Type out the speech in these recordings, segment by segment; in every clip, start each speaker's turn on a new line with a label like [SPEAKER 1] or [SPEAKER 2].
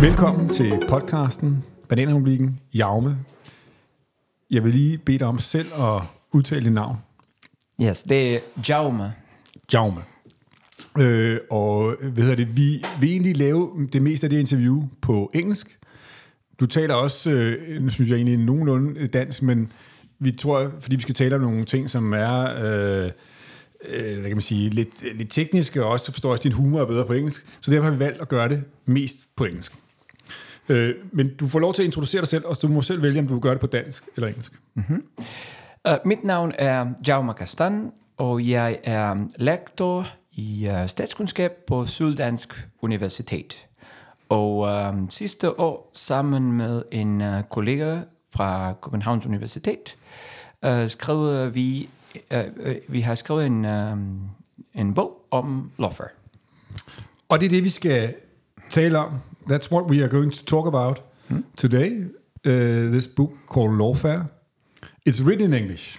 [SPEAKER 1] Velkommen til podcasten Bananrepublikken Jaume. Jeg vil lige bede dig om selv at udtale dit navn.
[SPEAKER 2] Yes, det er Jaume.
[SPEAKER 1] Jaume. Øh, og hvad hedder det, vi vil egentlig lave det meste af det interview på engelsk. Du taler også, øh, nu synes jeg egentlig, nogenlunde dansk, men vi tror, fordi vi skal tale om nogle ting, som er... Øh, øh, hvad kan man sige, lidt, lidt tekniske, og også forstår også, at din humor er bedre på engelsk. Så derfor har vi valgt at gøre det mest på engelsk. Øh, men du får lov til at introducere dig selv, og du må selv vælge, om du vil gøre det på dansk eller engelsk.
[SPEAKER 2] Mm-hmm. Uh, mit navn er Jaume Kastan, og jeg er lektor i uh, statskundskab på Syddansk Universitet. Og uh, sidste år, sammen med en uh, kollega fra Københavns Universitet, uh, skrev vi, uh, uh, vi har skrevet en, uh, en bog om lawfare.
[SPEAKER 1] Og det er det, vi skal tale om. That's what we are going to talk about hmm? today. Uh, this book called Lawfare. It's written in English.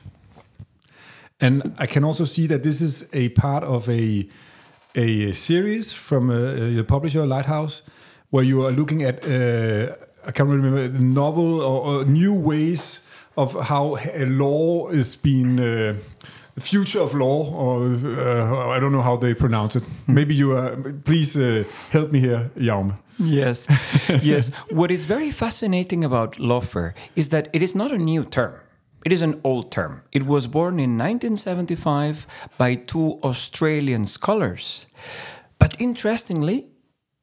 [SPEAKER 1] And I can also see that this is a part of a, a series from uh, your publisher, Lighthouse, where you are looking at, uh, I can't remember, the novel or, or, new ways of how law is being, uh, the future of law, or uh, I don't know how they pronounce it. Hmm. Maybe you are, please uh, help me here, Jaume.
[SPEAKER 2] Yes, yes. What is very fascinating about lawfare is that it is not a new term. It is an old term. It was born in 1975 by two Australian scholars. But interestingly,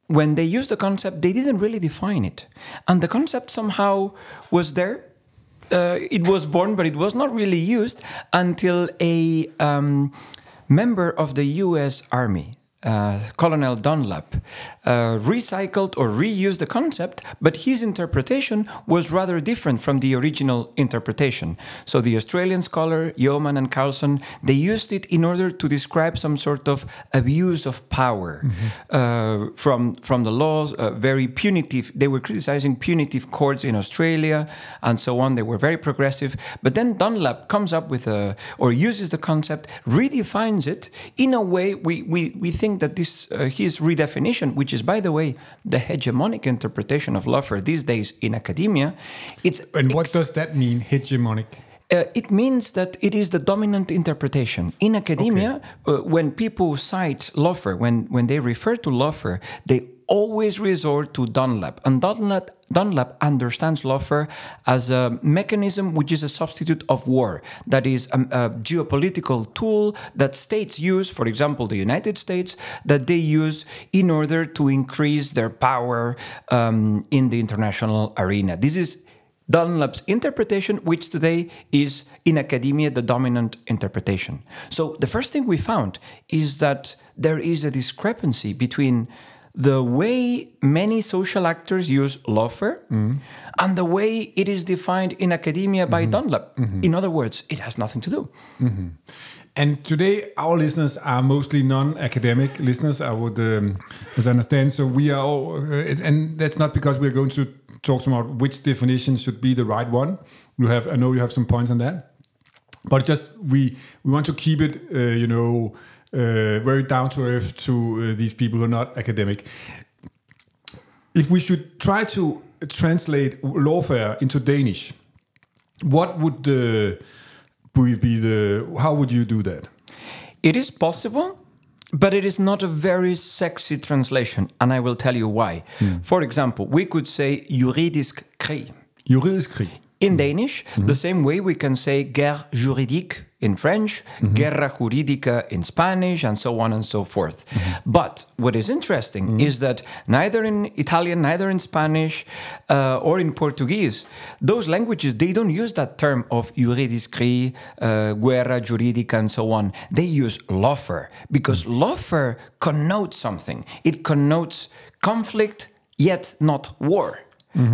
[SPEAKER 2] when they used the concept, they didn't really define it. And the concept somehow was there. Uh, it was born, but it was not really used until a um, member of the US Army, uh, Colonel Dunlap uh, recycled or reused the concept, but his interpretation was rather different from the original interpretation. So the Australian scholar Yeoman and Carlson they used it in order to describe some sort of abuse of power mm-hmm. uh, from from the laws, uh, very punitive. They were criticizing punitive courts in Australia and so on. They were very progressive. But then Dunlap comes up with a or uses the concept, redefines it in a way we we, we think that this uh, his redefinition, which is by the way the hegemonic interpretation of lawfare these days in academia, it's
[SPEAKER 1] and what does that mean, hegemonic?
[SPEAKER 2] Uh, it means that it is the dominant interpretation in academia. Okay. Uh, when people cite lawfare, when when they refer to lawfare, they always resort to Dunlap. And Dunlap, Dunlap understands lawfare as a mechanism which is a substitute of war. That is a, a, geopolitical tool that states use, for example, the United States, that they use in order to increase their power um, in the international arena. This is Dunlap's interpretation, which today is in academia the dominant interpretation. So the first thing we found is that there is a discrepancy between the way many social actors use lawfare mm. and the way it is defined in academia by mm-hmm. Dunlap. Mm-hmm. In other words, it has nothing to do.
[SPEAKER 1] Mm-hmm. And today, our listeners are mostly non-academic listeners. I would, um, as I understand. So we are, all, uh, and that's not because we are going to talk about which definition should be the right one. You have, I know you have some points on that, but just we we want to keep it, uh, you know, uh, very down to earth to uh, these people who are not academic. If we should try to translate lawfare into Danish, what would uh, be the? How would you do that?
[SPEAKER 2] It is possible. But it is not a very sexy translation, and I will tell you why. Mm. For example, we could say juridisk krig.
[SPEAKER 1] Juridisk krig.
[SPEAKER 2] In Danish, mm-hmm. the same way we can say guerre juridique in French, mm-hmm. guerra jurídica in Spanish, and so on and so forth. Mm-hmm. But what is interesting mm-hmm. is that neither in Italian, neither in Spanish, uh, or in Portuguese, those languages they don't use that term of juridiscri, uh, guerra jurídica, and so on. They use lawfare because mm-hmm. lawfare connotes something. It connotes conflict, yet not war.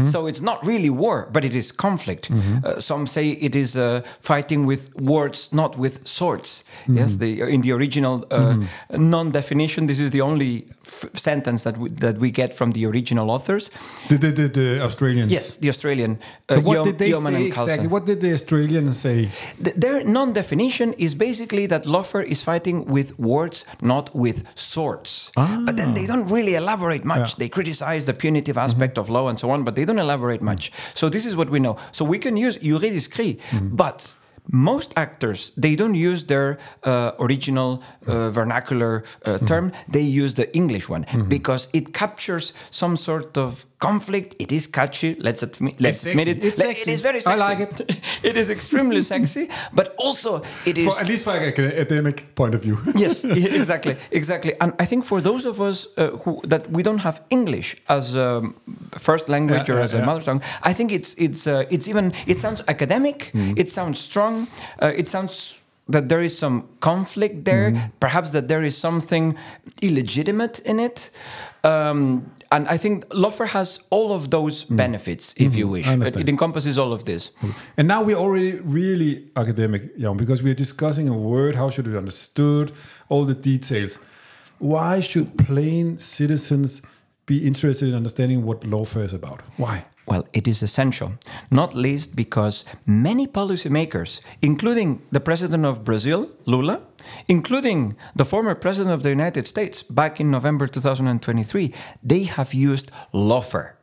[SPEAKER 2] So it's not really war, but it is conflict. Uh, some say it is uh, fighting with words, not with swords. Yes, the, in the original uh, non-definition, this is the only f- sentence that we, that we get from the original authors.
[SPEAKER 1] The, the, the, the Australians.
[SPEAKER 2] Yes, the Australian. Uh,
[SPEAKER 1] So what
[SPEAKER 2] Yeom-
[SPEAKER 1] did they
[SPEAKER 2] Yeoman
[SPEAKER 1] say exactly? What did the Australians say?
[SPEAKER 2] Th- Their non-definition is basically that lawfare is fighting with words, not with swords. But then they don't really elaborate much.
[SPEAKER 1] Yeah.
[SPEAKER 2] They criticize the punitive aspect of law and so on, but they don't elaborate much. So this is what we know. So we can use juridisk krig, but most actors they don't use their uh, original uh, vernacular uh, term they use the english one because it captures some sort of conflict it is catchy let's admit, let's
[SPEAKER 1] sexy.
[SPEAKER 2] admit it
[SPEAKER 1] It's sexy.
[SPEAKER 2] it is very
[SPEAKER 1] I like it.
[SPEAKER 2] it is extremely sexy but also it is
[SPEAKER 1] For, at least from an academic point of view.
[SPEAKER 2] yes exactly exactly and i think for those of us uh, who that we don't have english as a first language
[SPEAKER 1] Yeah,
[SPEAKER 2] or
[SPEAKER 1] yeah,
[SPEAKER 2] as a mother tongue i think it's it's uh, it's even it sounds academic
[SPEAKER 1] Mm.
[SPEAKER 2] it sounds strong uh, it sounds that there is some conflict there
[SPEAKER 1] Mm.
[SPEAKER 2] perhaps that there is something illegitimate in it um, and I think lawfare has all of those benefits, if you wish.
[SPEAKER 1] Mm. Mm-hmm. I
[SPEAKER 2] It, it encompasses all of this.
[SPEAKER 1] And now we're already really academic, Jan, because we're discussing a word, how should it be understood, all the details. Why should plain citizens be interested in understanding what lawfare is about? Why?
[SPEAKER 2] Well, it is essential, not least because many policymakers, including the president of Brazil, Lula, including the former president of the United States back in November 2023, they have used lawfare.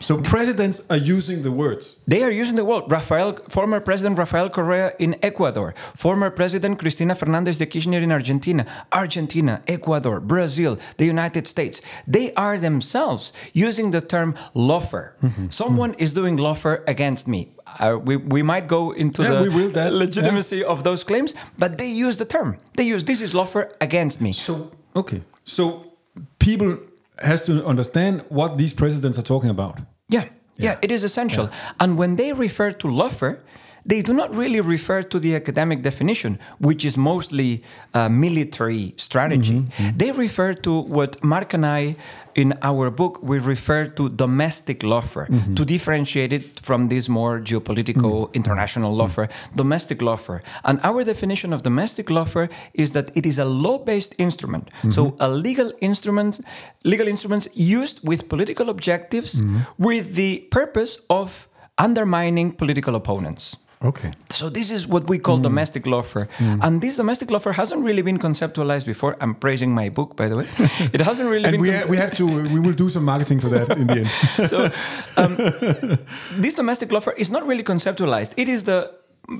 [SPEAKER 1] So presidents are using the words.
[SPEAKER 2] They are using the word. Rafael, former President Rafael Correa in Ecuador, former President Cristina Fernandez de Kirchner in Argentina, Argentina, Ecuador, Brazil, the United States. They are themselves using the term lawfare. Someone is doing lawfare against me. Uh, we, we might go into
[SPEAKER 1] Yeah,
[SPEAKER 2] the
[SPEAKER 1] we will that,
[SPEAKER 2] legitimacy of those claims, but they use the term. They use this is lawfare against me.
[SPEAKER 1] So okay. So people has to understand what these presidents are talking about.
[SPEAKER 2] Yeah, yeah, it is essential. And when they refer to lawfare, they do not really refer to the academic definition, which is mostly uh, military strategy. They refer to what Mark and I, in our book, we refer to domestic lawfare to mm-hmm. differentiate it from this more geopolitical mm-hmm. international lawfare, mm-hmm. domestic lawfare. And our definition of domestic lawfare is that it is a law-based instrument, so a legal instrument, legal instruments used with political objectives, with the purpose of undermining political opponents.
[SPEAKER 1] Okay.
[SPEAKER 2] So this is what we call domestic lawfare, and this domestic lawfare hasn't really been conceptualized before. I'm praising my book, by the way. It hasn't really
[SPEAKER 1] And
[SPEAKER 2] been.
[SPEAKER 1] we, ha- we have to we will do some marketing for that in the end.
[SPEAKER 2] so um, this domestic lawfare is not really conceptualized. It is the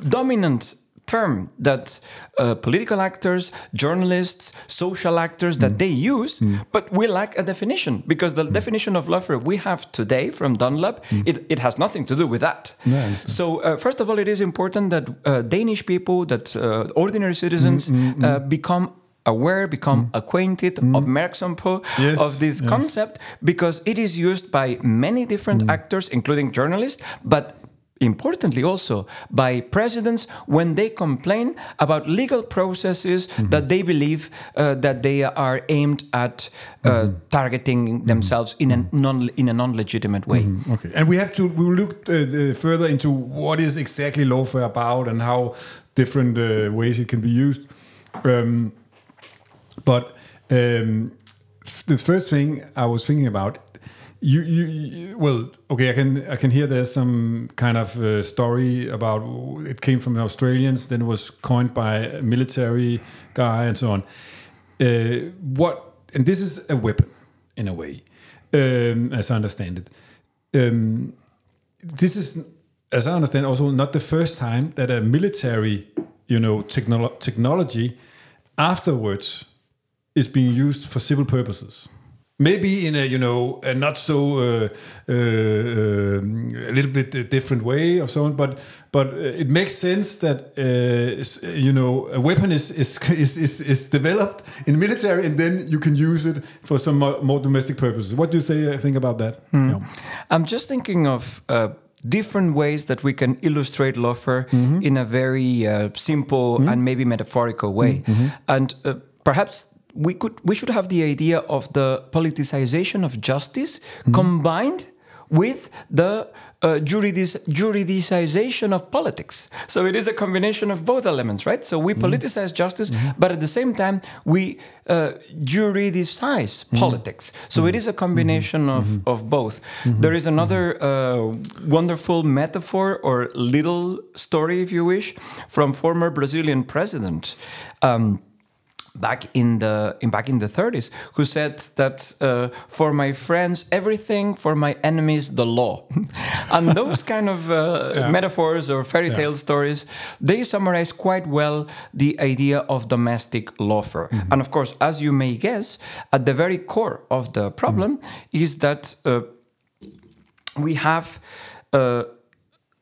[SPEAKER 2] dominant term that uh, political actors, journalists, social actors that they use, but we lack a definition because the definition of lawfare we have today from Dunlap, it, it has nothing to do with that.
[SPEAKER 1] Understand.
[SPEAKER 2] so uh, first of all, it is important that uh, Danish people, that uh, ordinary citizens, uh, become aware, become acquainted, opmerksom på,
[SPEAKER 1] Yes,
[SPEAKER 2] of this
[SPEAKER 1] yes.
[SPEAKER 2] concept because it is used by many different actors, including journalists, but importantly also by presidents when they complain about legal processes that they believe uh, that they are aimed at uh, targeting themselves in a non in a non-legitimate way.
[SPEAKER 1] Okay, and we have to we will look uh, uh, further into what is exactly lawfare about and how different uh, ways it can be used. Um, but um, the first thing I was thinking about, you, you, well, okay, I can I can hear there's some kind of uh, story about it came from the Australians, then it was coined by a military guy and so on. Uh, what and this is a weapon in a way, um, as I understand it. Um, this is, as I understand, also not the first time that a military, you know, technolo- technology afterwards is being used for civil purposes. Maybe in a you know a not so uh, uh, um, a little bit different way or so on, but but uh, it makes sense that uh, you know a weapon is is, is is developed in military and then you can use it for some more, domestic purposes. What do you say? uh, think about that? Yeah.
[SPEAKER 2] I'm just thinking of uh, different ways that we can illustrate lawfare in a very uh, simple and maybe metaphorical way, and uh, perhaps. We could we should have the idea of the politicization of justice mm-hmm. combined with the uh, juridis- juridicization of politics. So it is a combination of both elements, right? So we mm-hmm. politicize justice, mm-hmm. but at the same time we uh, juridicize politics. So it is a combination of, of both. There is another uh, wonderful metaphor or little story, if you wish, from former Brazilian president. Um, back in the in back in the 30s who said that uh, for my friends everything for my enemies the law. And those kind of uh,
[SPEAKER 1] Yeah.
[SPEAKER 2] metaphors or fairy tale stories they summarize quite well the idea of domestic lawfare. And of course as you may guess at the very core of the problem is that uh, we have uh,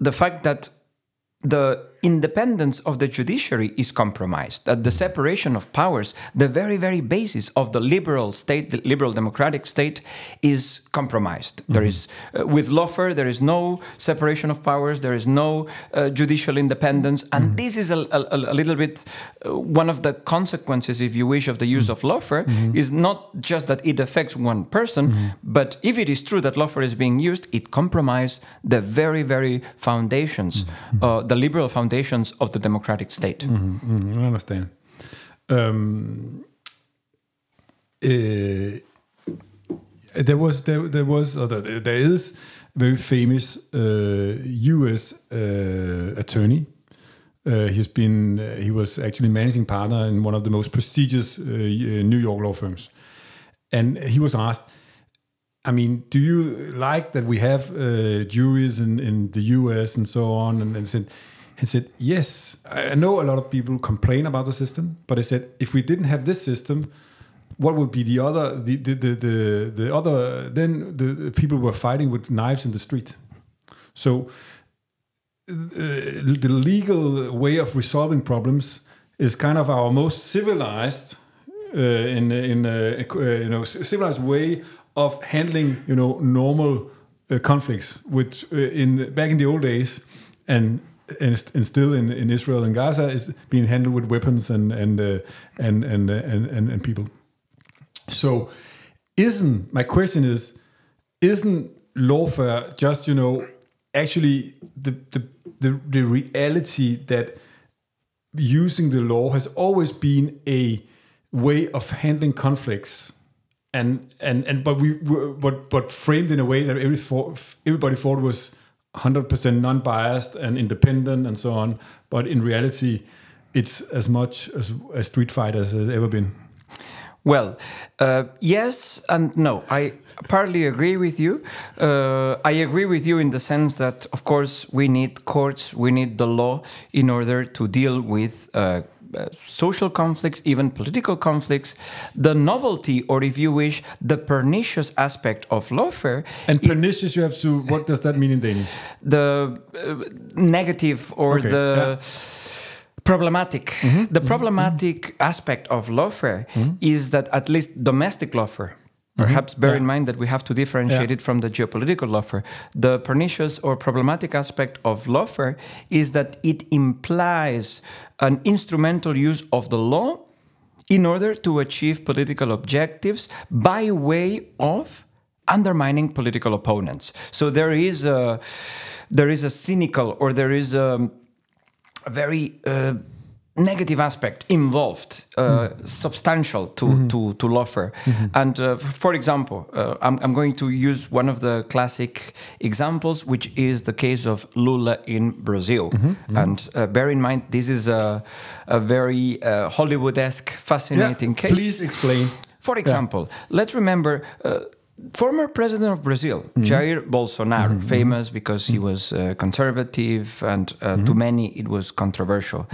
[SPEAKER 2] the fact that the independence of the judiciary is compromised, that the separation of powers, the very, very basis of the liberal state, the liberal democratic state, is compromised. There is, uh, with lawfare, there is no separation of powers, there is no uh, judicial independence, and this is a, a, a little bit uh, one of the consequences, if you wish, of the use of lawfare, is not just that it affects one person, but if it is true that lawfare is being used, it compromises the very, very foundations, uh, the liberal foundations of the democratic state.
[SPEAKER 1] Mm, I understand. Um, uh, there was there, there was or there, there is a very famous uh, U.S. Uh, attorney. Uh, he's been he was actually managing partner in one of the most prestigious New York law firms, and he was asked. I mean, do you like that we have juries in, in the U.S. and so on? And, and said, he said, yes. I know a lot of people complain about the system, but I said, if we didn't have this system, what would be the other the the the, the, the other then the people were fighting with knives in the street. So uh, the legal way of resolving problems is kind of our most civilized uh, in in uh, uh, you know civilized way of handling you know normal uh, conflicts which uh, in back in the old days and and, and still in, in Israel and Gaza is being handled with weapons and and uh, and, and, uh, and and and people. So isn't my question is isn't lawfare just you know actually the the the, the reality that using the law has always been a way of handling conflicts and and and but we were but but framed in a way that every everybody thought was 100% non-biased and independent and so on but in reality it's as much as a street fight as has ever been
[SPEAKER 2] Well, uh, yes and no. I partly agree with you. Uh, I agree with you in the sense that, of course, we need courts, we need the law in order to deal with. Uh, Uh, social conflicts, even political conflicts, the novelty, or if you wish, the pernicious aspect of lawfare,
[SPEAKER 1] and pernicious you have to what does that mean in danish
[SPEAKER 2] the uh, negative or
[SPEAKER 1] Okay,
[SPEAKER 2] the
[SPEAKER 1] yeah.
[SPEAKER 2] problematic. Mm-hmm, the mm-hmm, problematic aspect of lawfare mm-hmm. is that at least domestic lawfare. Perhaps bear in mind that we have to differentiate
[SPEAKER 1] Yeah.
[SPEAKER 2] it from the geopolitical lawfare. The pernicious or problematic aspect of lawfare is that it implies an instrumental use of the law in order to achieve political objectives by way of undermining political opponents. So there is a there is a cynical or there is a, a very uh, negative aspect involved, uh, substantial to, to, to lawfare. And uh, for example, uh, I'm, I'm going to use one of the classic examples, which is the case of Lula in Brazil. And uh, bear in mind, this is a, a very uh, Hollywood-esque, fascinating case.
[SPEAKER 1] please explain
[SPEAKER 2] For example, let's remember uh, former president of Brazil, mm-hmm. Jair Bolsonaro, mm-hmm. famous mm-hmm. because he was uh, conservative and uh, to many it was controversial.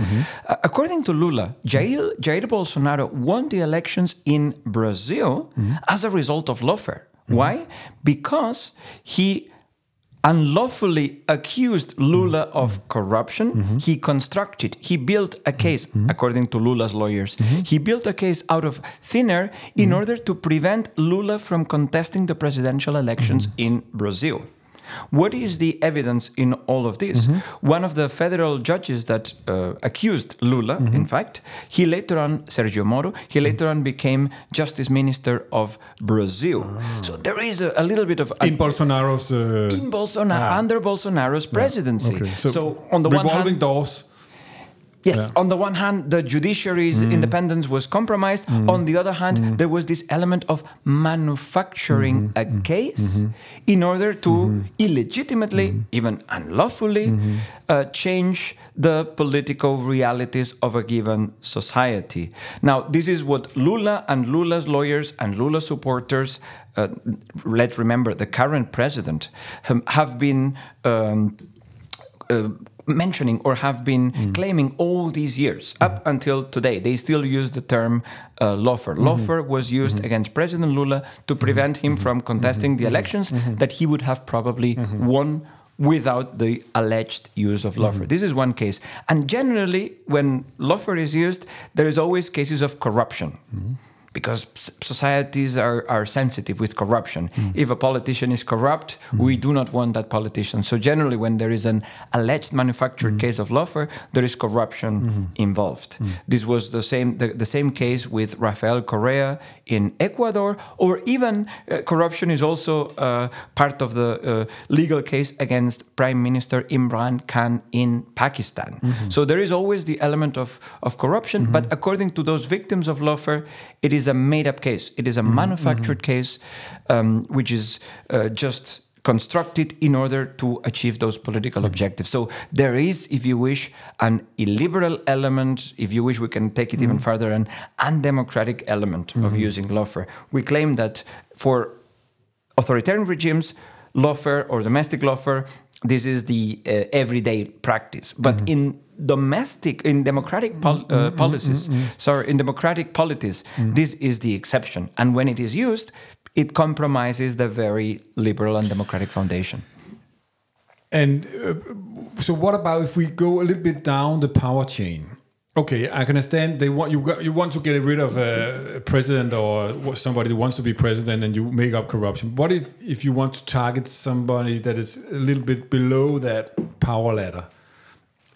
[SPEAKER 2] Uh, according to Lula, Jair, Jair Bolsonaro won the elections in Brazil as a result of lawfare. Why? Because he unlawfully accused Lula mm-hmm. of corruption. Mm-hmm. He constructed, he built a mm-hmm. case, according to Lula's lawyers, he built a case out of thin air in order to prevent Lula from contesting the presidential elections in Brazil. What is the evidence in all of this? Mm-hmm. One of the federal judges that uh, accused Lula, mm-hmm. in fact, he later on, Sergio Moro, he mm-hmm. later on became Justice Minister of Brazil. Ah. So there is a, a little bit of
[SPEAKER 1] In Bolsonaro's uh,
[SPEAKER 2] in Bolsonaro ah. under Bolsonaro's presidency.
[SPEAKER 1] okay.
[SPEAKER 2] So, on the one
[SPEAKER 1] revolving
[SPEAKER 2] hand,
[SPEAKER 1] doors.
[SPEAKER 2] Yes,
[SPEAKER 1] Yeah.
[SPEAKER 2] on the one hand, the judiciary's independence was compromised. On the other hand, there was this element of manufacturing a case in order to illegitimately, even unlawfully, uh, change the political realities of a given society. Now, this is what Lula and Lula's lawyers and Lula supporters. Uh, let's remember the current president um, have been um, uh, mentioning or have been mm. claiming all these years up until today. They still use the term uh, lawfare. Mm-hmm. Lawfare was mm-hmm. used against President Lula to mm-hmm. prevent him from contesting the elections that he would have probably won without the alleged use of lawfare. This is one case. And generally, when lawfare is used, there is always cases of corruption because societies are, are sensitive with corruption. Mm. If a politician is corrupt, we mm. do not want that politician. So generally, when there is an alleged manufactured mm. case of lawfare, there is corruption mm-hmm. involved. This was the same the, the same case with Rafael Correa in Ecuador, or even uh, corruption is also uh, part of the uh, legal case against Prime Minister Imran Khan in Pakistan. Mm-hmm. So there is always the element of, of corruption, mm-hmm. but according to those victims of lawfare, it is a made up case. It is a mm-hmm, manufactured mm-hmm. case um, which is uh, just constructed in order to achieve those political hmm. objectives. So there is, if you wish, an illiberal element, if you wish, we can take it even hmm. further, an undemocratic element of hmm. using lawfare. We claim that for authoritarian regimes, lawfare or domestic lawfare, this is the uh, everyday practice. But in domestic, in democratic pol- uh, policies, sorry, in democratic polities, this is the exception. And when it is used, it compromises the very liberal and democratic foundation.
[SPEAKER 1] And uh, so, what about if we go a little bit down the power chain? Okay, I can understand they want you. You want to get rid of a, a president or somebody who wants to be president, and you make up corruption. What if if you want to target somebody that is a little bit below that power ladder?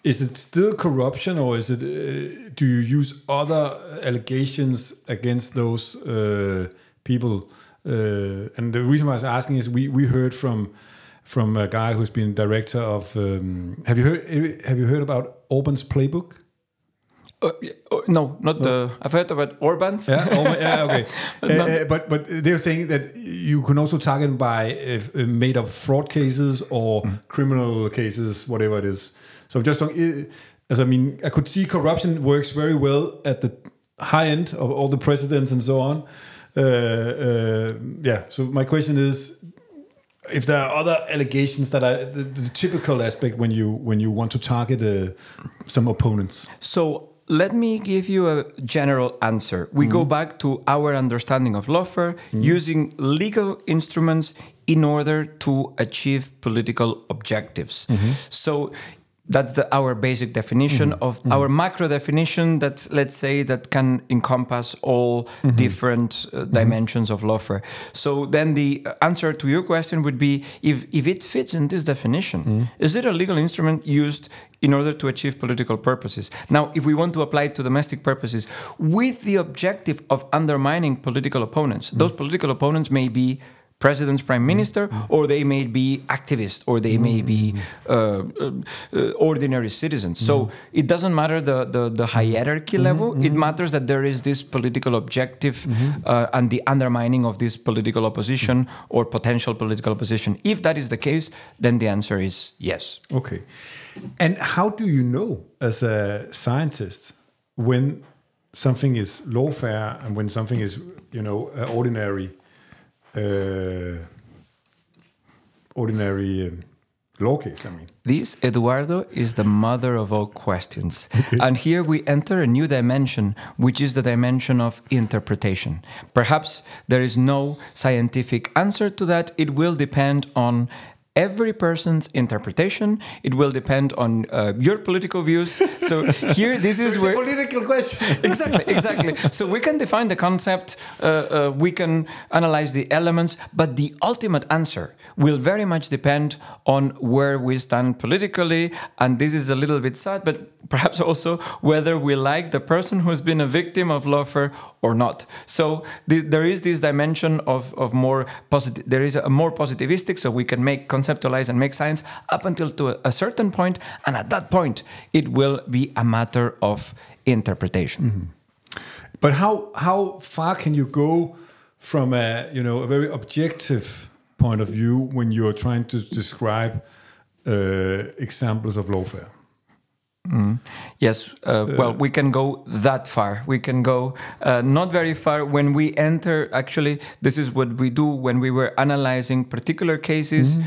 [SPEAKER 1] Is it still corruption, or is it? Uh, do you use other allegations against those uh, people? Uh, and the reason why I was asking is we we heard from from a guy who's been director of. Um, have you heard? Have you heard about Orban's playbook?
[SPEAKER 2] Uh, oh, no, not the. I've heard about Orban's.
[SPEAKER 1] Yeah, Orban, yeah, okay. Uh, uh, but but they were saying that you can also target by uh, made up fraud cases or criminal cases, whatever it is. So just don't, uh, as I mean, I could see corruption works very well at the high end of all the presidents and so on. Uh, uh, yeah. So my question is, if there are other allegations that are the, the typical aspect when you when you want to target uh, some opponents.
[SPEAKER 2] So let me give you a general answer. We go mm-hmm. back to our understanding of lawfare mm-hmm. using legal instruments in order to achieve political objectives. Mm-hmm. So that's the, our basic definition mm-hmm. of our mm-hmm. macro definition that let's say that can encompass all mm-hmm. different uh, dimensions of lawfare. So then the answer to your question would be if, if it fits in this definition is it a legal instrument used in order to achieve political purposes? Now if we want to apply it to domestic purposes with the objective of undermining political opponents those political opponents may be president's prime minister, or they may be activists, or they may be uh, uh, uh, ordinary citizens. So it doesn't matter the, the, the hierarchy level, it matters that there is this political objective uh, and the undermining of this political opposition or potential political opposition. If that is the case, then the answer is yes.
[SPEAKER 1] Okay. And how do you know, as a scientist, when something is lawfare and when something is, you know, uh, ordinary, uh, ordinary um, law case? I mean,
[SPEAKER 2] This, Eduardo, is the mother of all questions. And here we enter a new dimension, which is the dimension of interpretation. Perhaps there is no scientific answer to that. It will depend on every person's interpretation. It will depend on uh, your political views. So here, this is
[SPEAKER 1] it's
[SPEAKER 2] where
[SPEAKER 1] a political question.
[SPEAKER 2] exactly, exactly. So we can define the concept, uh, uh, we can analyze the elements, but the ultimate answer will very much depend on where we stand politically. And this is a little bit sad, but perhaps also whether we like the person who's been a victim of lawfare or not. So th- there is this dimension of, of more positive, there is a more positivistic, so we can make conceptualize and make science up until to a, certain point, and at that point, it will be a matter of interpretation.
[SPEAKER 1] But how how far can you go from a you know a very objective point of view when you're trying to describe uh, examples of lawfare?
[SPEAKER 2] Yes, uh, well, we can go that far. We can go uh, not very far when we enter. Actually, this is what we do when we were analyzing particular cases.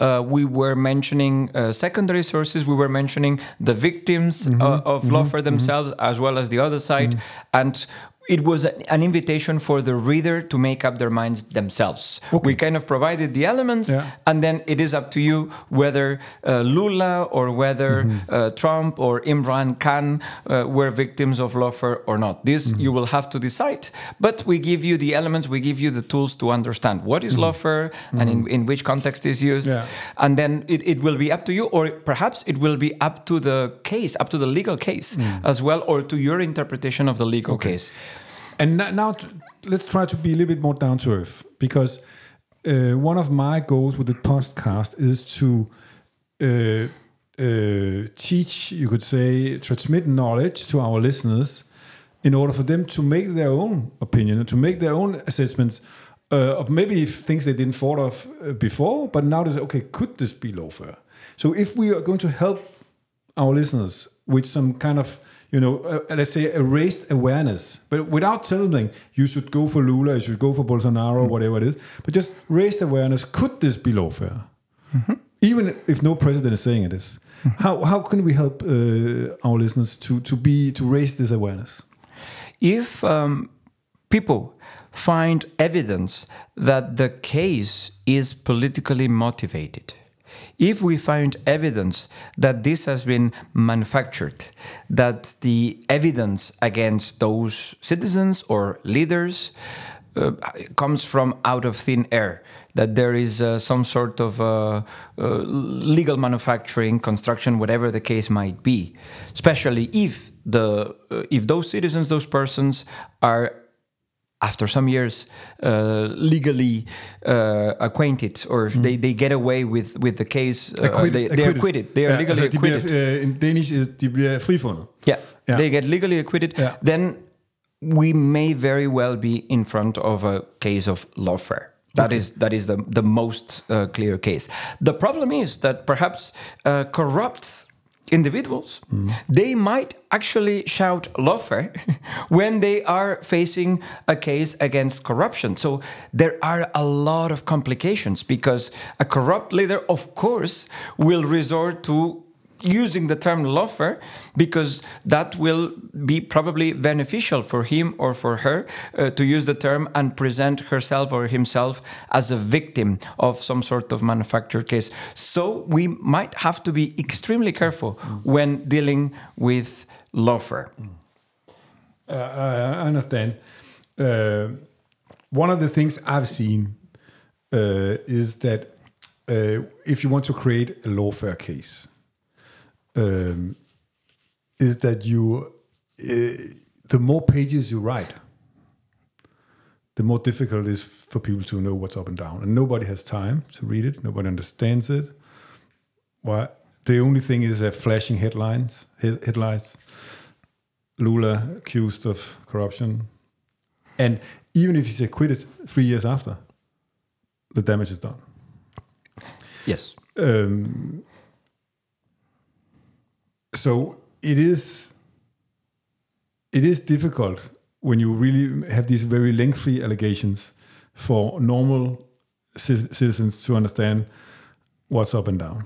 [SPEAKER 2] Uh, we were mentioning uh, secondary sources. We were mentioning the victims uh, of lawfare themselves, as well as the other side, and. It was an invitation for the reader to make up their minds themselves. We kind of provided the elements,
[SPEAKER 1] Yeah.
[SPEAKER 2] and then it is up to you whether uh, Lula or whether uh, Trump or Imran Khan uh, were victims of lawfare or not. This you will have to decide. But we give you the elements, we give you the tools to understand what is lawfare and in, in which context is used.
[SPEAKER 1] Yeah.
[SPEAKER 2] And then it, it will be up to you, or perhaps it will be up to the case, up to the legal case as well, or to your interpretation of the legal case.
[SPEAKER 1] And no- now let's try to be a little bit more down to earth because uh, one of my goals with the podcast is to uh, uh, teach, you could say, transmit knowledge to our listeners in order for them to make their own opinion and to make their own assessments uh, of maybe things they didn't thought of uh, before, but now they say, okay, could this be lawfare? So if we are going to help our listeners with some kind of you know uh, let's say a raised awareness. But without telling you should go for lula you should go for bolsonaro whatever it is. But just raised awareness could this be lawfare? Even if no president is saying it is. How, how can we help uh, our listeners to, to be to raise this awareness?
[SPEAKER 2] If um, people find evidence that the case is politically motivated, if we find evidence that this has been manufactured, that the evidence against those citizens or leaders uh, comes from out of thin air, that there is uh, some sort of uh, uh, legal manufacturing, construction, whatever the case might be, especially if the uh, if those citizens, those persons are after some years uh, legally uh, acquainted or they, they get away with, with the case uh, they, they are acquitted they are
[SPEAKER 1] Ja,
[SPEAKER 2] legally
[SPEAKER 1] altså,
[SPEAKER 2] acquitted
[SPEAKER 1] bliver, uh, in Danish, uh, de bliver frifundet.
[SPEAKER 2] yeah,
[SPEAKER 1] Yeah.
[SPEAKER 2] they get legally acquitted,
[SPEAKER 1] Yeah.
[SPEAKER 2] then we may very well be in front of a case of lawfare. That is that is the the most uh, clear case. The problem is that perhaps uh, corrupt individuals they might actually shout eh, lawfare when they are facing a case against corruption. So there are a lot of complications because a corrupt leader of course will resort to using the term lawfare because that will be probably beneficial for him or for her uh, to use the term and present herself or himself as a victim of some sort of manufactured case. So we might have to be extremely careful when dealing with lawfare.
[SPEAKER 1] Uh, I understand. Uh, one of the things I've seen uh, is that uh, if you want to create a lawfare case, um, is that you uh, the more pages you write, the more difficult it is for people to know what's up and down, and nobody has time to read it. Nobody understands it. Why? The only thing is uh, flashing headlines. Head- headlines. Lula accused of corruption. And even if he's acquitted three years after, the damage is done.
[SPEAKER 2] Yes.
[SPEAKER 1] Um, so it is it is difficult when you really have these very lengthy allegations for normal ci- citizens to understand what's up and down.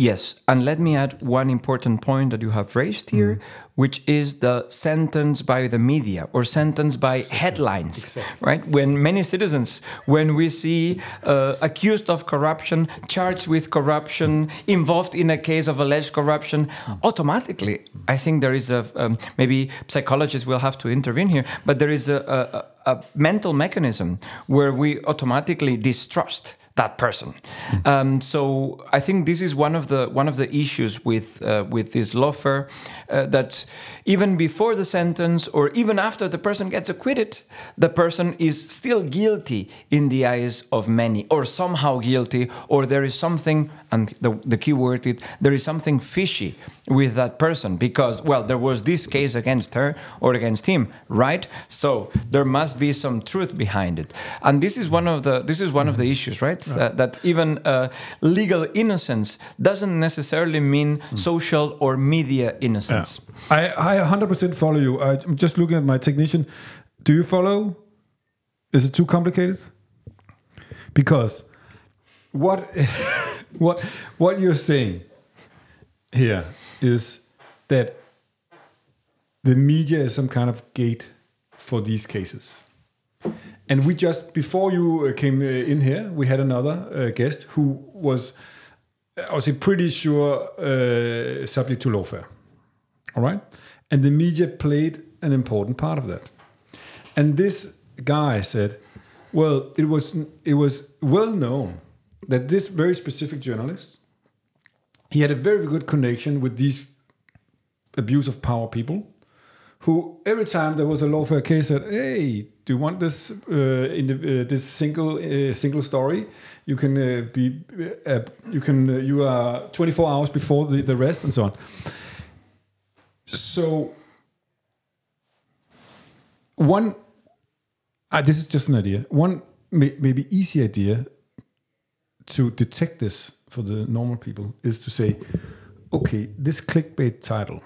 [SPEAKER 2] Yes, and let me add one important point that you have raised here,
[SPEAKER 1] Mm.
[SPEAKER 2] which is the sentence by the media or sentence by headlines, right? When many citizens, when we see uh, accused of corruption, charged with corruption, involved in a case of alleged corruption,
[SPEAKER 1] Mm.
[SPEAKER 2] automatically, I think there is a um, maybe psychologists will have to intervene here, but there is a, a, a mental mechanism where we automatically distrust that person. Um, so I think this is one of the one of the issues with uh, with this lawfare uh, that even before the sentence or even after the person gets acquitted, the person is still guilty in the eyes of many, or somehow guilty, or there is something, and the, the key word is there is something fishy with that person because well there was this case against her or against him, right? So there must be some truth behind it, and this is one of the this is one of the issues, right? Uh, that even uh, legal innocence doesn't necessarily mean social or media innocence.
[SPEAKER 1] I, I 100% follow you. I'm just looking at my technician. Do you follow? Is it too complicated? Because what what what you're saying here is that the media is some kind of gate for these cases. And we just before you uh, came uh, in here, we had another uh, guest who was, I was pretty sure, uh, subject to lawfare. All right, and the media played an important part of that. And this guy said, "Well, it was it was well known that this very specific journalist, he had a very good connection with these abuse of power people." who every time there was a lawfare case said, "Hey, do you want this uh, in the, uh, this single uh, single story? You can uh, be uh, you can uh, you are 24 hours before the, the rest and so on." So one, this is just an idea. One may, maybe easy idea to detect this for the normal people is to say, okay, this clickbait title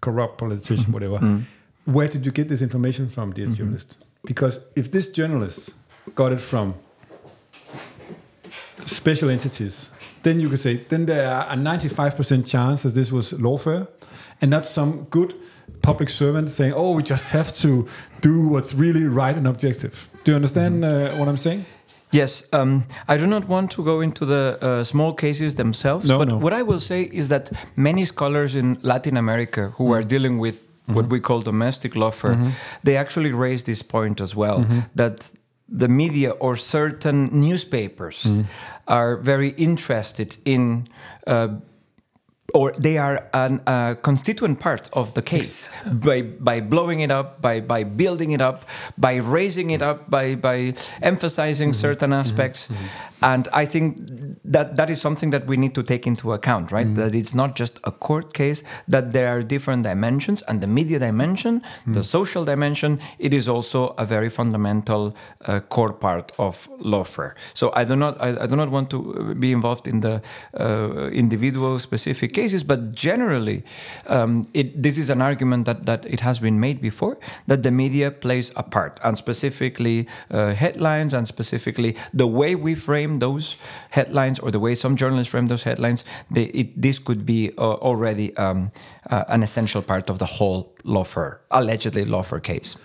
[SPEAKER 1] corrupt politician, mm-hmm. whatever. Mm. Where did you get this information from, dear mm-hmm. journalist? Because if this journalist got it from special entities, then you could say, then there are a 95% chance that this was lawfare and not some good public servant saying, oh, we just have to do what's really right and objective. Do you understand mm-hmm. uh, what I'm saying?
[SPEAKER 2] Yes, um, I do not want to go into the uh, small cases themselves,
[SPEAKER 1] No,
[SPEAKER 2] but
[SPEAKER 1] no.
[SPEAKER 2] what I will say is that many scholars in Latin America who are dealing with what we call domestic lawfare, they actually raise this point as well that the media or certain newspapers are very interested in. Uh, or they are a uh, constituent part of the case. By by blowing it up, by by building it up, by raising it up, by by emphasizing certain aspects, and I think that that is something that we need to take into account, right? That it's not just a court case; that there are different dimensions, and the media dimension, the social dimension, it is also a very fundamental uh, core part of lawfare. So I do not I, I do not want to uh, be involved in the uh, individual specific cases, but generally, um, it, this is an argument that, that it has been made before that the media plays a part, and specifically uh, headlines, and specifically the way we frame those headlines or the way some journalists frame those headlines. They, it, this could be uh, already um, uh, an essential part of the whole lawfare, allegedly lawfare case.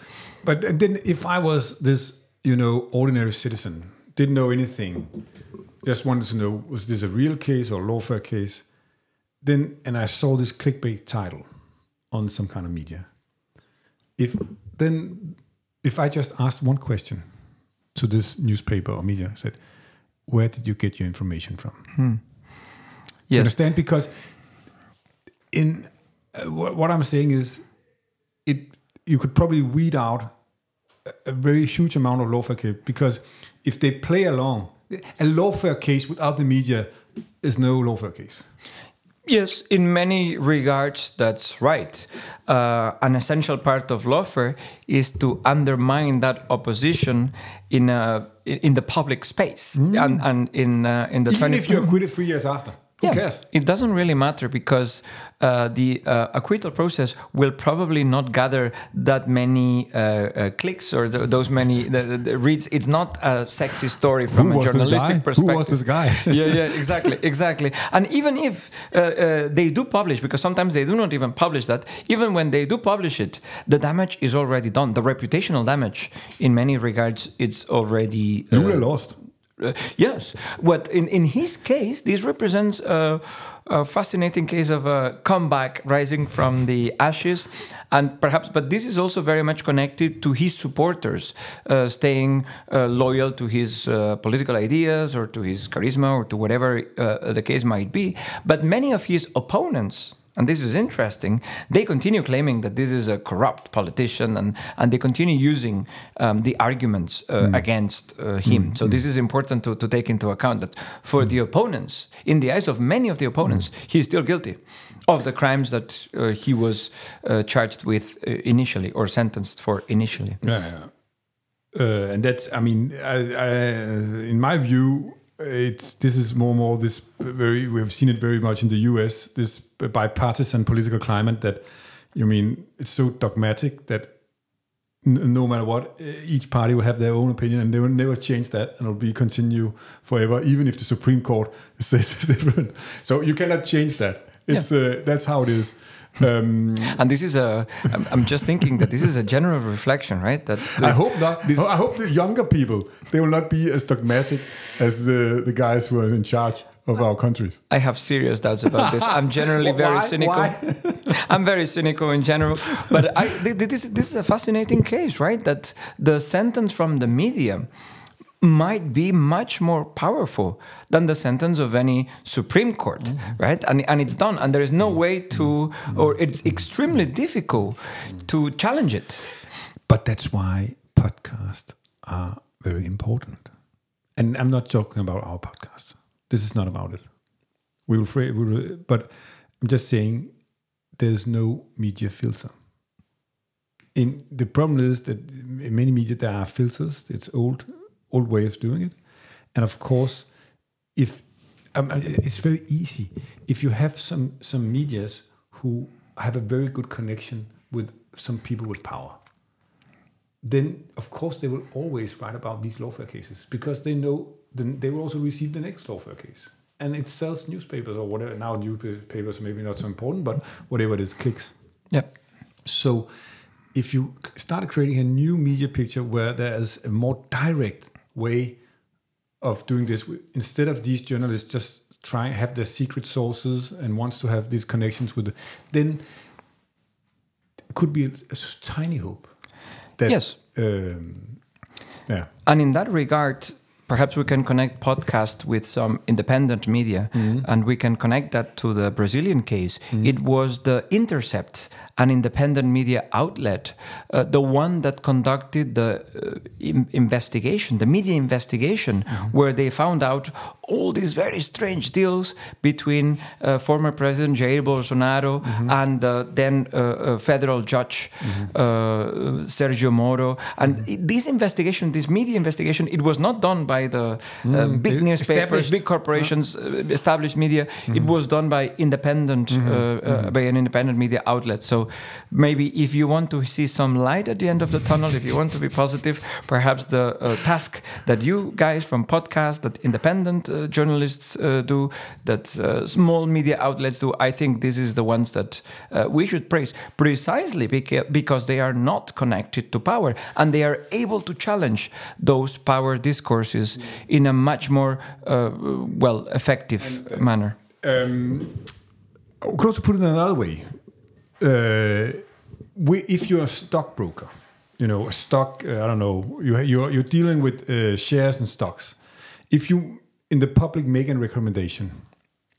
[SPEAKER 1] But then, if I was this, you know, ordinary citizen, didn't know anything, just wanted to know was this a real case or lawfare case, then and I saw this clickbait title on some kind of media. If then, if I just asked one question to this newspaper or media, I said, "Where did you get your information from?" You
[SPEAKER 2] Yes.
[SPEAKER 1] understand? Because in uh, what, what I'm saying is, it you could probably weed out a, a very huge amount of lawfare case because if they play along, a lawfare case without the media is no lawfare case.
[SPEAKER 2] Yes, in many regards, that's right. Uh, an essential part of lawfare is to undermine that opposition in a, in the public space and, and in uh, in the
[SPEAKER 1] Even
[SPEAKER 2] 20
[SPEAKER 1] if you're acquitted three years after. Who cares?
[SPEAKER 2] It doesn't really matter because uh, the uh, acquittal process will probably not gather that many uh, uh, clicks or th- those many the, the, the reads. It's not a sexy story from
[SPEAKER 1] Who
[SPEAKER 2] a
[SPEAKER 1] was
[SPEAKER 2] journalistic perspective.
[SPEAKER 1] Who was this guy?
[SPEAKER 2] yeah, yeah, exactly, exactly. And even if uh, uh, they do publish, because sometimes they do not even publish that, even when they do publish it, the damage is already done. The reputational damage, in many regards, it's already. uh,
[SPEAKER 1] Lula lost.
[SPEAKER 2] Uh, yes, what in, in his case, this represents a, a fascinating case of a comeback rising from the ashes, and perhaps, but this is also very much connected to his supporters uh, staying uh, loyal to his uh, political ideas or to his charisma or to whatever uh, the case might be. But many of his opponents and this is interesting, they continue claiming that this is a corrupt politician and, and they continue using um, the arguments uh, against uh, him. So, this is important to, to take into account that for the opponents, in the eyes of many of the opponents, he is still guilty of the crimes that uh, he was uh, charged with uh, initially or sentenced for initially.
[SPEAKER 1] Yeah, yeah. Uh, and that's, I mean, I, I, in my view, it's this is more and more this very we have seen it very much in the U.S. This bipartisan political climate that you mean it's so dogmatic that n- no matter what, each party will have their own opinion and they will never change that and it'll be continue forever, even if the Supreme Court says it's different. So you cannot change that. It's uh, that's how it is. Um,
[SPEAKER 2] And this is a, I'm, I'm just thinking that this is a general reflection, right? That
[SPEAKER 1] I
[SPEAKER 2] this-
[SPEAKER 1] hope not. I hope the younger people they will not be as dogmatic as the, the guys who are in charge of our countries.
[SPEAKER 2] I have serious doubts about this. I'm generally very
[SPEAKER 1] Why?
[SPEAKER 2] cynical.
[SPEAKER 1] Why?
[SPEAKER 2] I'm very cynical in general. But I, th- th- this, this is a fascinating case, right? That the sentence from the media might be much more powerful than the sentence of any Supreme Court,
[SPEAKER 1] Mm-hmm.
[SPEAKER 2] right? And, and it's done. And there is no way to, or it's extremely difficult to challenge it.
[SPEAKER 1] But that's why podcasts are very important. And I'm not talking about our podcast. This is not about it. We will, fra- we will but I'm just saying there's no media filter. In the problem is that in many media there are filters. It's old, old way of doing it, and of course, if um, it's very easy. If you have some some medias who have a very good connection with some people with power then of course they will always write about these lawfare cases because they know then they will also receive the next lawfare case. And it sells newspapers or whatever. Now newspapers maybe not so important but whatever it is clicks.
[SPEAKER 2] Yep.
[SPEAKER 1] so if you start creating a new media picture where there is a more direct way of doing this instead of these journalists just trying have their secret sources and wants to have these connections with the, then it could be a, a tiny hope that
[SPEAKER 2] Yes.
[SPEAKER 1] um, yeah
[SPEAKER 2] And in that regard, perhaps we can connect podcast with some independent media and we can connect that to the Brazilian case. It was the Intercept, an independent media outlet, uh, the one that conducted the uh, investigation, the media investigation, where they found out all these very strange deals between uh, former President Jair Bolsonaro and uh, then uh, uh, federal judge uh, Sergio Moro. And i- this investigation, this media investigation, it was not done by the uh, big
[SPEAKER 1] the
[SPEAKER 2] newspapers, big corporations, uh, established media. It was done by independent, uh, uh, by an independent media outlet. So maybe if you want to see some light at the end of the tunnel, if you want to be positive, perhaps the uh, task that you guys from podcast, that independent uh, journalists uh, do, that uh, small media outlets do, I think this is the ones that uh, we should praise precisely beca- because they are not connected to power and they are able to challenge those power discourses in a much more uh, well effective manner.
[SPEAKER 1] um, I could also put it another way. Uh, we, if you're a stockbroker, you know, a stock, uh, I don't know, you, you're, you're dealing with uh, shares and stocks. If you, in the public, making recommendation,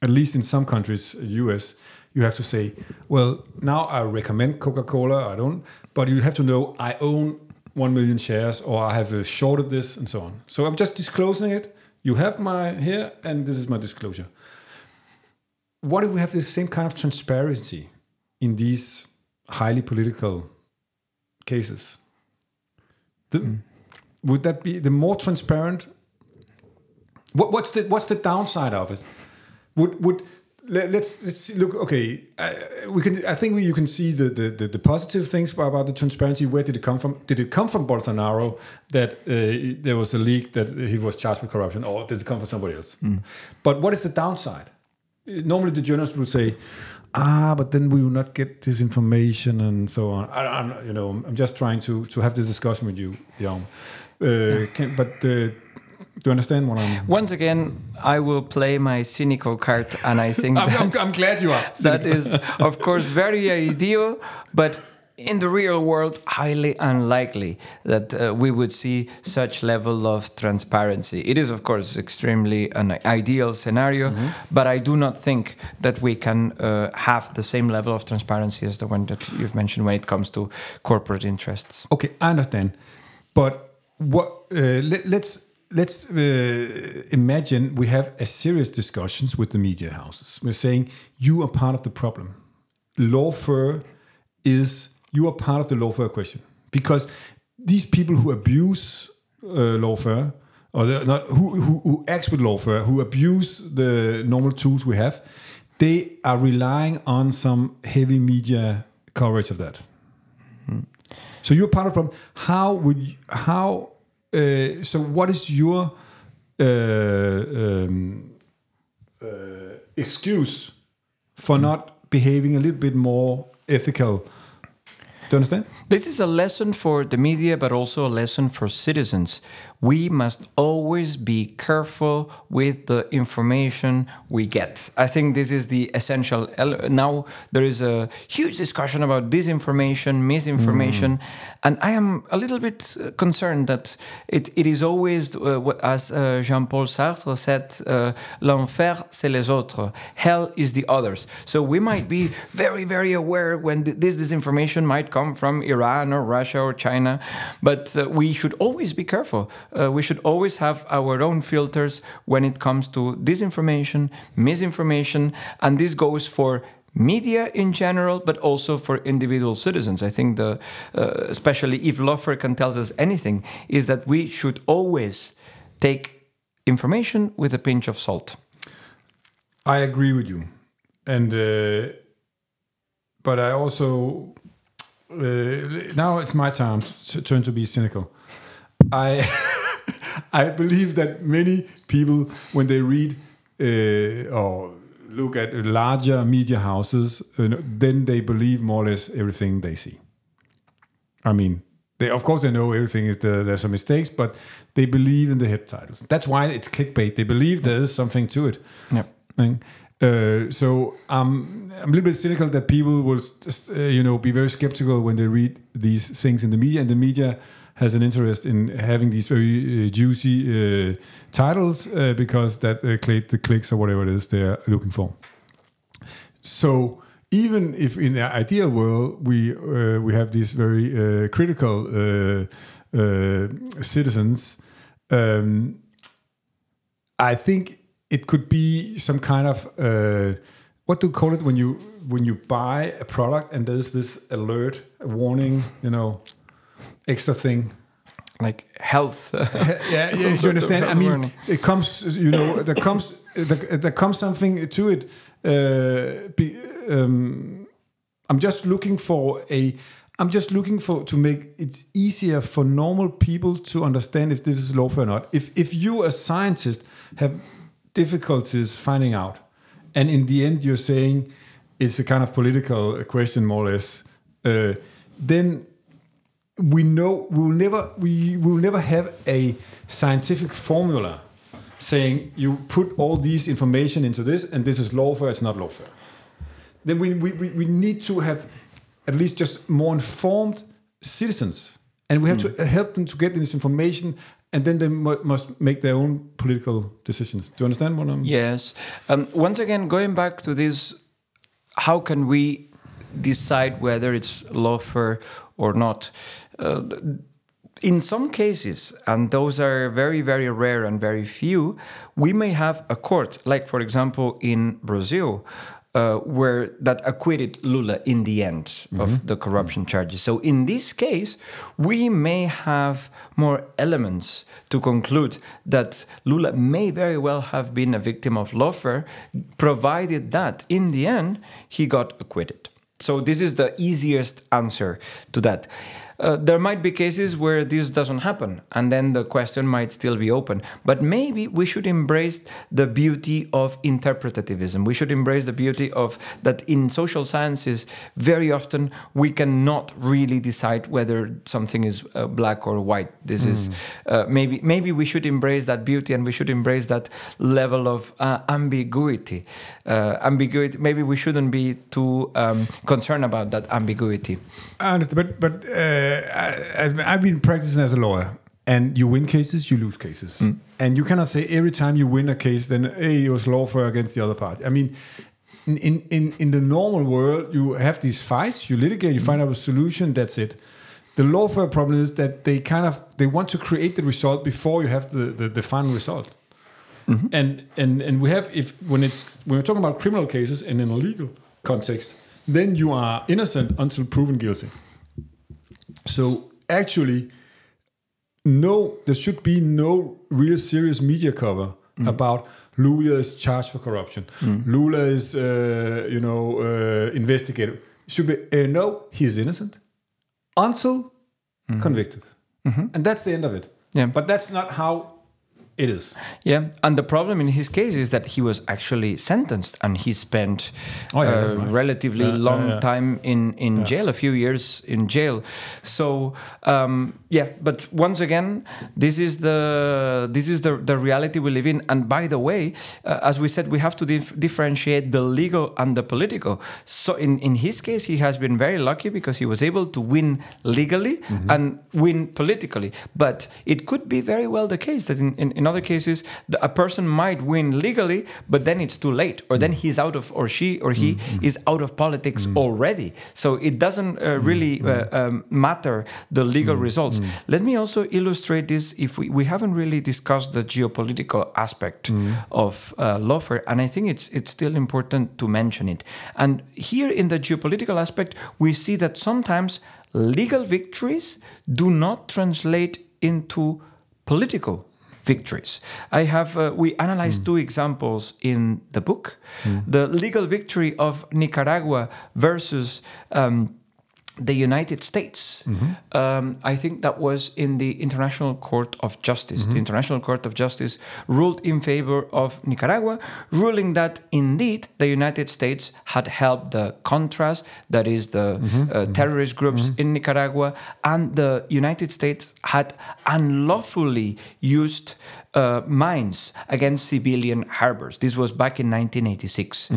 [SPEAKER 1] at least in some countries, US, you have to say, well, now I recommend Coca Cola, I don't, but you have to know I own 1 million shares or I have uh, shorted this and so on. So I'm just disclosing it. You have my here, and this is my disclosure what if we have the same kind of transparency in these highly political cases? The, Would that be the more transparent? What, what's the what's the downside of it? would would let, us let's see, look. Okay, uh, we can. I think we, you can see the, the, the, the, positive things about the transparency. Where did it come from? Did it come from Bolsonaro that uh, there was a leak that he was charged with corruption, or did it come from somebody else? Mm. But what is the downside? Normally, the journalists will say, "Ah, but then we will not get this information and so on." I, am you know, I'm just trying to to have this discussion with you, Jan. Uh, yeah. Can, but uh, do you understand what I'm?
[SPEAKER 2] Once again, I will play my cynical card, and I think
[SPEAKER 1] I'm, I'm, I'm, glad you are.
[SPEAKER 2] That is, of course, very ideal, but in the real world, highly unlikely that uh, we would see such level of transparency. It is, of course, extremely an ideal scenario, mm -hmm. but I do not think that we can uh, have the same level of transparency as the one that you've mentioned when it comes to corporate interests.
[SPEAKER 1] Okay, I understand, but what? Uh, let, let's let's uh, imagine we have a serious discussions with the media houses. We're saying you are part of the problem. Lawfare is you are part of the lawfare question because these people who abuse uh, lawfare or not who, who who acts with lawfare who abuse the normal tools we have, they are relying on some heavy media coverage of that. Mm. So you're part of the problem. How would you, how uh, so, what is your uh, um, uh, excuse for not behaving a little bit more ethical? Do you understand?
[SPEAKER 2] This is a lesson for the media, but also a lesson for citizens we must always be careful with the information we get. I think this is the essential. Now there is a huge discussion about disinformation, misinformation, mm. and I am a little bit uh, concerned that it, it is always, uh, as uh, Jean Paul Sartre said, uh, l'enfer c'est les autres, hell is the others. So we might be very, very aware when th this disinformation might come from Iran or Russia or China, but uh, we should always be careful uh, we should always have our own filters when it comes to disinformation, misinformation, and this goes for media in general, but also for individual citizens. I think the, uh, especially if Lawfare can tell us anything, is that we should always take information with a pinch of salt.
[SPEAKER 1] I agree with you, and uh, but I also uh, now it's my time to turn to be cynical. I. I believe that many people, when they read uh, or look at larger media houses, uh, then they believe more or less everything they see. I mean, they of course they know everything is the, there's some mistakes, but they believe in the head titles. That's why it's clickbait. They believe there is something to it.
[SPEAKER 2] Yeah.
[SPEAKER 1] Uh, so um, I'm a little bit cynical that people will, just, uh, you know, be very skeptical when they read these things in the media, and the media has an interest in having these very uh, juicy uh, titles uh, because that uh, the clicks or whatever it is they're looking for. So even if in the ideal world we uh, we have these very uh, critical citizens, um, I think it could be some kind of what do you call it when you when you buy a product and there's this alert, warning, you know extra thing
[SPEAKER 2] like health.
[SPEAKER 1] yeah, yeah you understand. I mean, it comes. You know, there comes there, there comes something to it. Uh, be, um, I'm just looking for a. I'm just looking for to make it easier for normal people to understand if this is lawful or not. If if you as scientist have difficulties finding out, and in the end you're saying it's a kind of political question more or less, uh, then we know we will never we will never have a scientific formula saying you put all these information into this and this is lawfare it's not lawfare. Then we, we, we need to have at least just more informed citizens. And we have mm. to help them to get this information and then they must make their own political decisions. Do you understand what i'm
[SPEAKER 2] yes. Um, once again going back to this how can we decide whether it's lawfare or not uh, in some cases, and those are very, very rare and very few, we may have a court, like for example in Brazil, uh, where that acquitted Lula in the end of the corruption charges. So in this case, we may have more elements to conclude that Lula may very well have been a victim of lawfare, provided that in the end he got acquitted. So this is the easiest answer to that. Uh, there might be cases where this doesn't happen, and then the question might still be open. But maybe we should embrace the beauty of interpretativism. We should embrace the beauty of that in social sciences, very often we cannot really decide whether something is uh, black or white. This is uh, maybe maybe we should embrace that beauty and we should embrace that level of uh, ambiguity. Uh, ambiguity. Maybe we shouldn't be too um, concerned about that ambiguity.
[SPEAKER 1] I understand, but but uh, I, I've, I've been practicing as a lawyer, and you win cases, you lose cases, mm. and you cannot say every time you win a case, then hey, it was lawfare against the other party. I mean, in in in, the normal world, you have these fights, you litigate, you mm. find out a solution. That's it. The law lawfare problem is that they kind of they want to create the result before you have the the, the final result. Mm-hmm. And and and we have if when it's when we're talking about criminal cases and in a legal context, then you are innocent until proven guilty. So actually, no, there should be no real serious media cover about Lula is charged for corruption. Lula is, uh, you know, uh, investigated. Should be uh, no, he is innocent until convicted, and that's the end of it.
[SPEAKER 2] Yeah.
[SPEAKER 1] but that's not how it is.
[SPEAKER 2] Yeah, and the problem in his case is that he was actually sentenced and he spent
[SPEAKER 1] Oh, yeah, right.
[SPEAKER 2] relatively
[SPEAKER 1] Yeah,
[SPEAKER 2] long
[SPEAKER 1] yeah.
[SPEAKER 2] time in, in jail, a few years in jail. So um, yeah, but once again, this is the this is the, the reality we live in. And by the way, uh, as we said, we have to dif- differentiate the legal and the political. So in, in his case, he has been very lucky because he was able to win legally
[SPEAKER 1] Mm-hmm.
[SPEAKER 2] and win politically. But it could be very well the case that in, in, in other cases, the, a person might win legally, but then it's too late, or
[SPEAKER 1] Mm.
[SPEAKER 2] then he's out of, or she or he
[SPEAKER 1] Mm-hmm.
[SPEAKER 2] is out of politics already. So it doesn't uh, really uh, um, matter the legal
[SPEAKER 1] Mm.
[SPEAKER 2] Let me also illustrate this. If we, we haven't really discussed the geopolitical aspect
[SPEAKER 1] Mm.
[SPEAKER 2] of uh, lawfare, and I think it's it's still important to mention it. And here in the geopolitical aspect, we see that sometimes legal victories do not translate into political victories. I have uh, we analyzed two examples in the book: the legal victory of Nicaragua versus. Um, the United States. Um, I think that was in the International Court of Justice. The International Court of Justice ruled in favor of Nicaragua, ruling that indeed the United States had helped the Contras, that is the uh, terrorist groups in Nicaragua, and the United States had unlawfully used uh, mines against civilian harbors. This was back in 1986.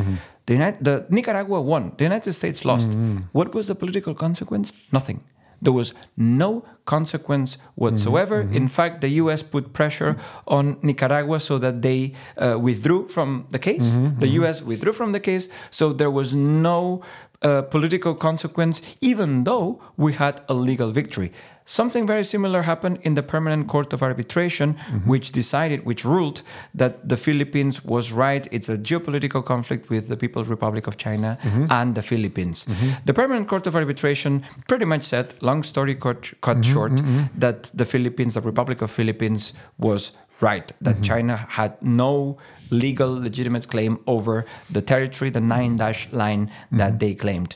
[SPEAKER 2] The, United, the Nicaragua won. The United States lost. What was the political consequence? Nothing. There was no consequence whatsoever. In fact, the U.S. put pressure on Nicaragua so that they uh, withdrew from the case. The U.S. withdrew from the case, so there was no uh, political consequence, even though we had a legal victory. Something very similar happened in the Permanent Court of Arbitration, mm-hmm. which decided, which ruled that the Philippines was right. It's a geopolitical conflict with the People's Republic of China mm-hmm. and the Philippines. Mm-hmm. The Permanent Court of Arbitration pretty much said, long story cut, cut short, that the Philippines, the Republic of Philippines, was right, that China had no legal legitimate claim over the territory, the nine dash line that they claimed.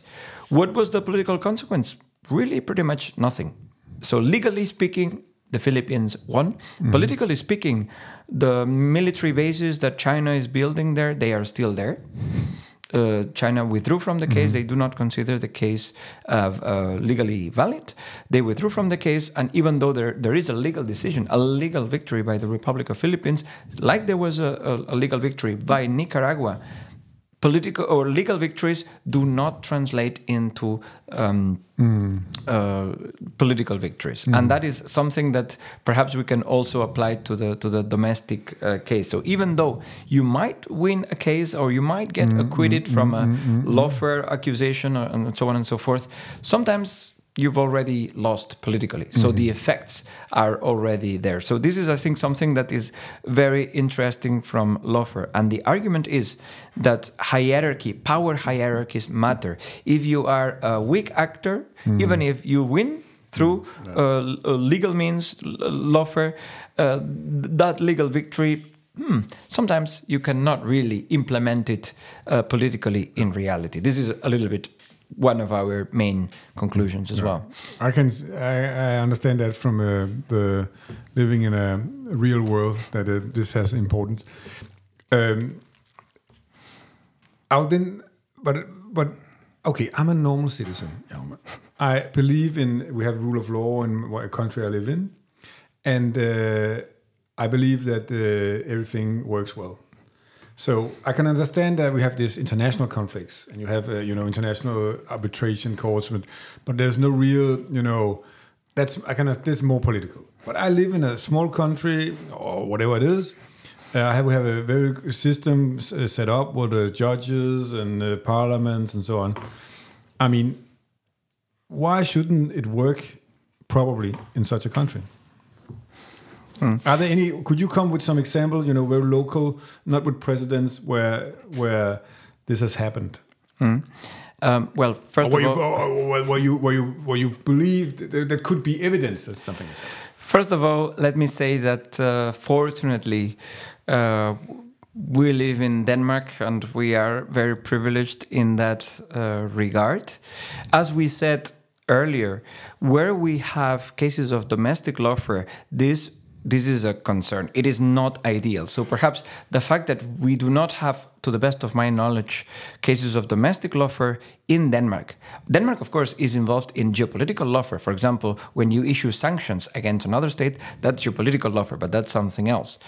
[SPEAKER 2] What was the political consequence? Really, pretty much nothing. So, legally speaking, the Philippines won. Politically speaking, the military bases that China is building there, they are still there. Uh, China withdrew from the case. They do not consider the case of, uh, legally valid. They withdrew from the case, and even though there, there is a legal decision, a legal victory by the Republic of Philippines, like there was a, a, a legal victory by Nicaragua, political or legal victories do not translate into um, uh, political victories, and that is something that perhaps we can also apply to the to the domestic uh, case. So even though you might win a case or you might get acquitted from a lawfare accusation or, and so on and so forth, sometimes you've already lost politically. So the effects are already there. So this is, I think, something that is very interesting from lawfare. And the argument is that hierarchy, power hierarchies matter. If you are a weak actor, even if you win through uh, l- uh, legal means, lawfare, uh, that legal victory hmm, sometimes you cannot really implement it uh, politically in reality. This is a little bit one of our main conclusions as well.
[SPEAKER 1] I can I, I understand that from uh, the living in a real world that uh, this has importance. Um, I'll then, but but okay, I'm a normal citizen. I believe in we have rule of law in what country I live in, and uh, I believe that uh, everything works well. So I can understand that we have these international conflicts, and you have uh, you know international arbitration courts, but, but there's no real you know that's I can this more political. But I live in a small country or whatever it is. Uh, have, we have a very system uh, set up with the judges and uh, parliaments and so on. I mean, why shouldn't it work probably in such a country? Are there any? Could you come with some example? You know, very local, not with presidents, where where this has happened.
[SPEAKER 2] Um, well, first
[SPEAKER 1] Where
[SPEAKER 2] of
[SPEAKER 1] you,
[SPEAKER 2] all,
[SPEAKER 1] or- or where you where you where you believe that could be evidence that something is happened.
[SPEAKER 2] First of all, let me say that uh, fortunately, uh, we live in Denmark and we are very privileged in that uh, regard. As we said earlier, where we have cases of domestic lawfare, this this is a concern. It is not ideal. So perhaps the fact that we do not have, to the best of my knowledge, cases of domestic lawfare in Denmark. Denmark, of course, is involved in geopolitical lawfare. For example, when you issue sanctions against another state, that's geopolitical lawfare, but that's something else.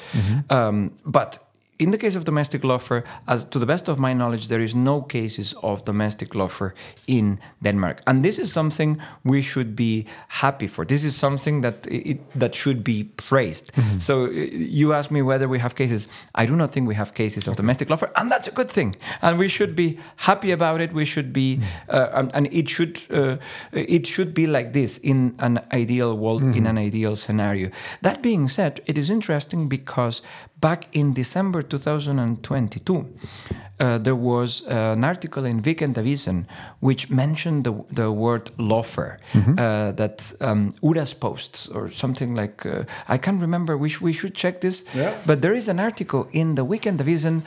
[SPEAKER 2] Um, but in the case of domestic lawfare, as to the best of my knowledge, there is no cases of domestic lawfare in Denmark, and this is something we should be happy for. This is something that it, that should be praised. So uh, you ask me whether we have cases. I do not think we have cases of domestic lawfare, and that's a good thing. And we should be happy about it. We should be, uh, and, and it should uh, it should be like this in an ideal world, in an ideal scenario. That being said, it is interesting because back in December 2022, uh, there was uh, an article in Weekendavisen which mentioned the, the word lawfare. Uh, that um, Urias posts or something like uh, I can't remember. We, sh- we should check this.
[SPEAKER 1] Yeah.
[SPEAKER 2] But there is an article in the Weekendavisen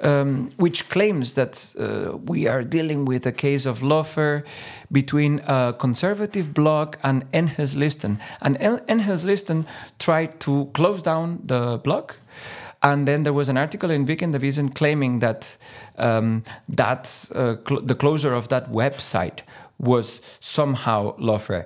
[SPEAKER 2] um, which claims that uh, we are dealing with a case of lawfare between a conservative blog and Enhedslisten. And En- Enhedslisten tried to close down the blog. And then there was an article in Weekendavisen claiming that um, that uh, cl- the closure of that website was somehow lawfare.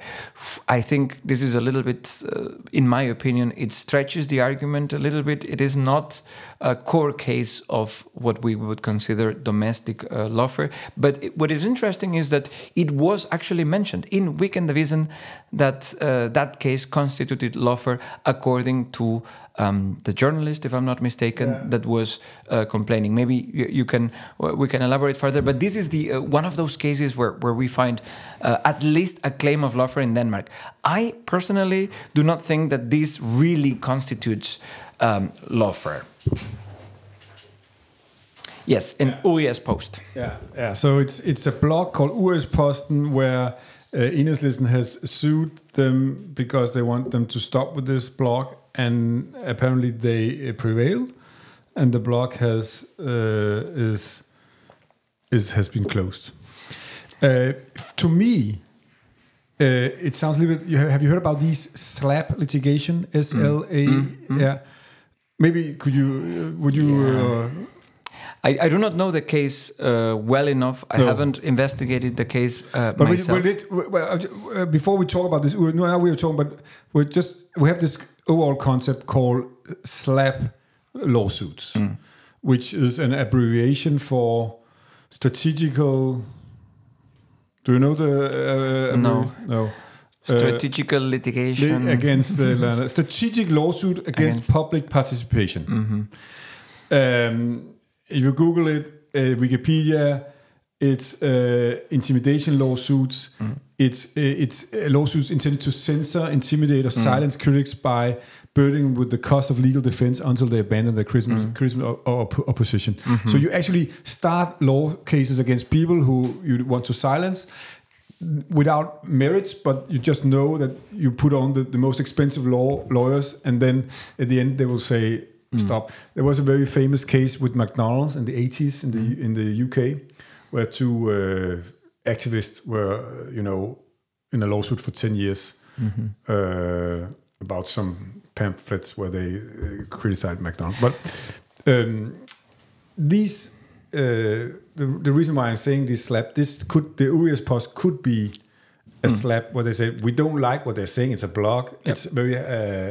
[SPEAKER 2] I think this is a little bit, uh, in my opinion, it stretches the argument a little bit. It is not a core case of what we would consider domestic uh, lawfare. But it, what is interesting is that it was actually mentioned in Weekendavisen that uh, that case constituted lawfare according to um, the journalist, if I'm not mistaken, that was uh, complaining. Maybe you, you can we can elaborate further. But this is the uh, one of those cases where where we find uh, at least a claim of lawfare in Denmark. I personally do not think that this really constitutes um, lawfare. Yes, in Urias post.
[SPEAKER 1] Yeah, yeah. So it's it's a blog called Uriasposten where uh, Enhedslisten has sued them because they want them to stop with this blog, and apparently they uh, prevail, and the blog has uh, is is has been closed. Uh, to me, uh, it sounds a little bit. You have, have you heard about these SLAPP litigation? S L A. Yeah. Maybe could you? Uh, would you? Uh,
[SPEAKER 2] I, I do not know the case uh, well enough. I
[SPEAKER 1] No.
[SPEAKER 2] haven't investigated the case uh,
[SPEAKER 1] But
[SPEAKER 2] myself.
[SPEAKER 1] we did, well, uh, before we talk about this, now we are talking about we just we have this overall concept called SLAPP lawsuits,
[SPEAKER 2] Mm.
[SPEAKER 1] which is an abbreviation for strategical. Do you know the uh,
[SPEAKER 2] No.
[SPEAKER 1] No Uh,
[SPEAKER 2] litigation.
[SPEAKER 1] li- against the strategic lawsuit against,
[SPEAKER 2] Against-
[SPEAKER 1] public participation.
[SPEAKER 2] Mhm.
[SPEAKER 1] Um, if you Google it, uh, Wikipedia, it's uh, intimidation lawsuits
[SPEAKER 2] Mm.
[SPEAKER 1] it's it's lawsuits intended to censor, intimidate, or silence critics by burdening with the cost of legal defense until they abandon their criticism, criticism or, or op- opposition. So you actually start law cases against people who you want to silence without merits, but you just know that you put on the, the most expensive law lawyers, and then at the end they will say stop. There was a very famous case with McDonald's in the 80s in the in the UK, where two uh, activists were, you know, in a lawsuit for 10 years uh, about some pamphlets where they uh, criticized McDonald's. But um, these, uh, the, the reason why I'm saying this slap, this could, the Urias Post could be a slap where they say, we don't like what they're saying. It's a blog. It's very, uh,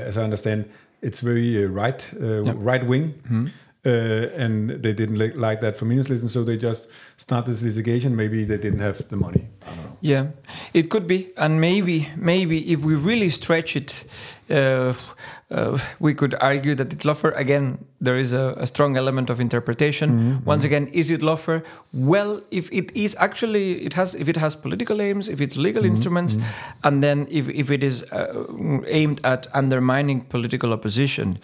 [SPEAKER 1] as I understand, it's very uh, right, uh, right wing. Uh, and they didn't li- like that from English so they just started this litigation. Maybe they didn't have the money. I don't know.
[SPEAKER 2] Yeah, it could be, and maybe, maybe if we really stretch it, uh, uh, we could argue that it's lawfare. Again, there is a, a strong element of interpretation. Once again, is it lawfare? Well, if it is actually, it has, if it has political aims, if it's legal instruments, and then if if it is uh, aimed at undermining political opposition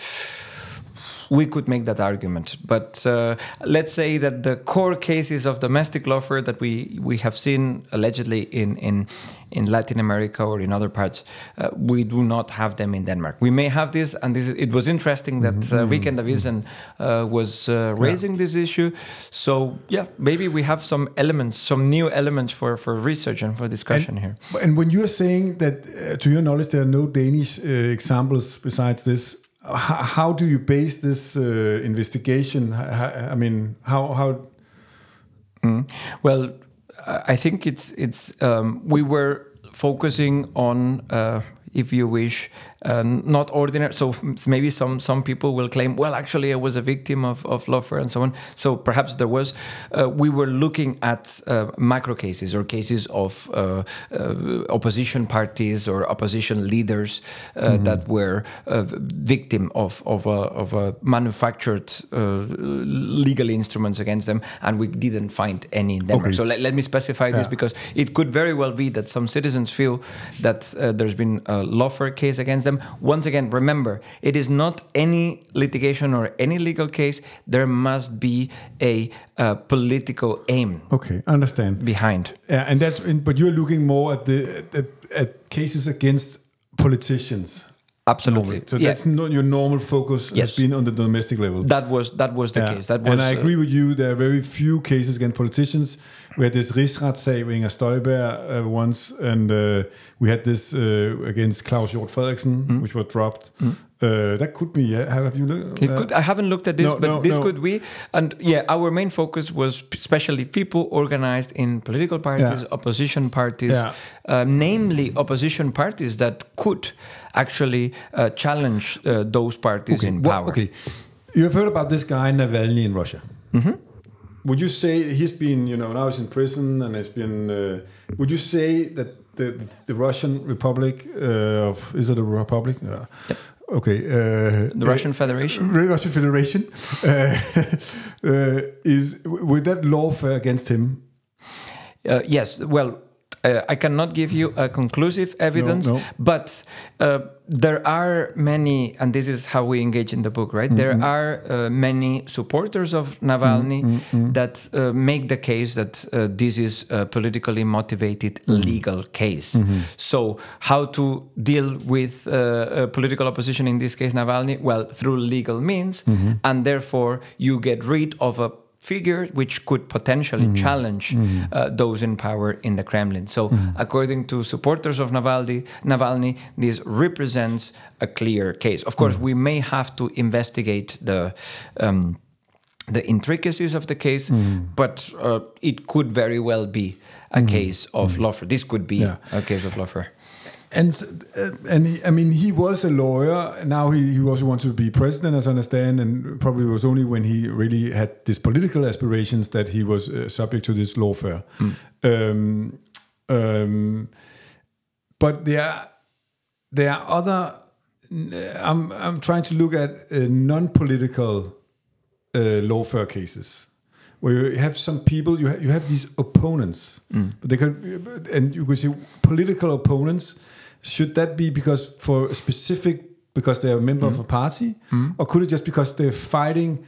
[SPEAKER 2] we could make that argument. But uh, let's say that the core cases of domestic lawfare that we, we have seen allegedly in, in, in Latin America or in other parts, uh, we do not have them in Denmark. We may have this, and this, it was interesting that uh, Weekendavisen uh, was uh, raising this issue. So, yeah, maybe we have some elements, some new elements for, for research and for discussion here.
[SPEAKER 1] And when you're saying that, uh, to your knowledge, there are no Danish uh, examples besides this, how do you base this uh, investigation? I mean, how how
[SPEAKER 2] Well, I I think it's it's um, we were focusing on, uh, if you wish, uh, not ordinary. So maybe some some people will claim, well, actually, I was a victim of of lawfare and so on. So perhaps there was. Uh, we were looking at uh, macro cases or cases of uh, uh, opposition parties or opposition leaders uh, that were victim of of a, of a manufactured uh, legal instruments against them, and we didn't find any in Denmark.
[SPEAKER 1] Okay.
[SPEAKER 2] So let, let me specify this because it could very well be that some citizens feel that uh, there's been a lawfare case against them. Once again, remember, it is not any litigation or any legal case. There must be a uh, political aim
[SPEAKER 1] okay, understand.
[SPEAKER 2] behind.
[SPEAKER 1] Yeah, and that's but you're looking more at the at, at cases against politicians.
[SPEAKER 2] Absolutely.
[SPEAKER 1] So
[SPEAKER 2] Yeah.
[SPEAKER 1] that's not your normal focus has
[SPEAKER 2] Yes.
[SPEAKER 1] been on the domestic level.
[SPEAKER 2] That was that was the
[SPEAKER 1] Yeah.
[SPEAKER 2] case. That was.
[SPEAKER 1] and I
[SPEAKER 2] uh,
[SPEAKER 1] agree with you. There are very few cases against politicians. We had this rigsretssag with Inger Støjberg uh, once, and uh, we had this uh, against Claus Hjort Frederiksen, which was dropped. Uh, that could be. Yeah. Have you looked?
[SPEAKER 2] It could, I haven't looked at this,
[SPEAKER 1] no,
[SPEAKER 2] but
[SPEAKER 1] no,
[SPEAKER 2] this
[SPEAKER 1] no.
[SPEAKER 2] could be. And yeah, our main focus was especially people organized in political parties,
[SPEAKER 1] Yeah.
[SPEAKER 2] opposition parties,
[SPEAKER 1] Yeah.
[SPEAKER 2] uh, namely opposition parties that could actually uh, challenge uh, those parties in
[SPEAKER 1] What-
[SPEAKER 2] power.
[SPEAKER 1] okay. You have heard about this guy Navalny in Russia. Mm-hmm. Would you say he's been, you know, now he's in prison and has been? Uh, would you say that the the Russian Republic uh, of is it a republic? Yeah. Okay. Uh,
[SPEAKER 2] The Russian Federation?
[SPEAKER 1] Russian Federation uh, uh, is with that lawfare against him.
[SPEAKER 2] Uh, yes, well, uh, I cannot give you a conclusive evidence,
[SPEAKER 1] no.
[SPEAKER 2] but uh, there are many, and this is how we engage in the book, right? There
[SPEAKER 1] Mm-hmm.
[SPEAKER 2] are uh, many supporters of Navalny that uh, make the case that uh, this is a politically motivated
[SPEAKER 1] Mm-hmm.
[SPEAKER 2] legal case. So, how to deal with uh, political opposition in this case, Navalny? Well, through legal means,
[SPEAKER 1] Mm-hmm.
[SPEAKER 2] and therefore you get rid of a figure which could potentially mm-hmm. challenge mm-hmm. uh, those in power in the Kremlin. So, mm-hmm. according to supporters of Navalny, Navalny, this represents a clear case. Of course, we may have to investigate the. Um, the intricacies of the case, but uh, it could very well be a case of lawfare. This could be
[SPEAKER 1] Yeah.
[SPEAKER 2] a case of lawfare.
[SPEAKER 1] And uh, and he, I mean, he was a lawyer. Now he, he also wants to be president, as I understand. And probably was only when he really had these political aspirations that he was uh, subject to this lawfare. Um, um, but there, are- there are other. I'm I'm trying to look at uh, non-political uh, lawfare cases where you have some people, you, ha- you have these opponents, but they can, and you could say political opponents. Should that be because for a specific, because they're a member of mm. a party, mm. or could it just because they're fighting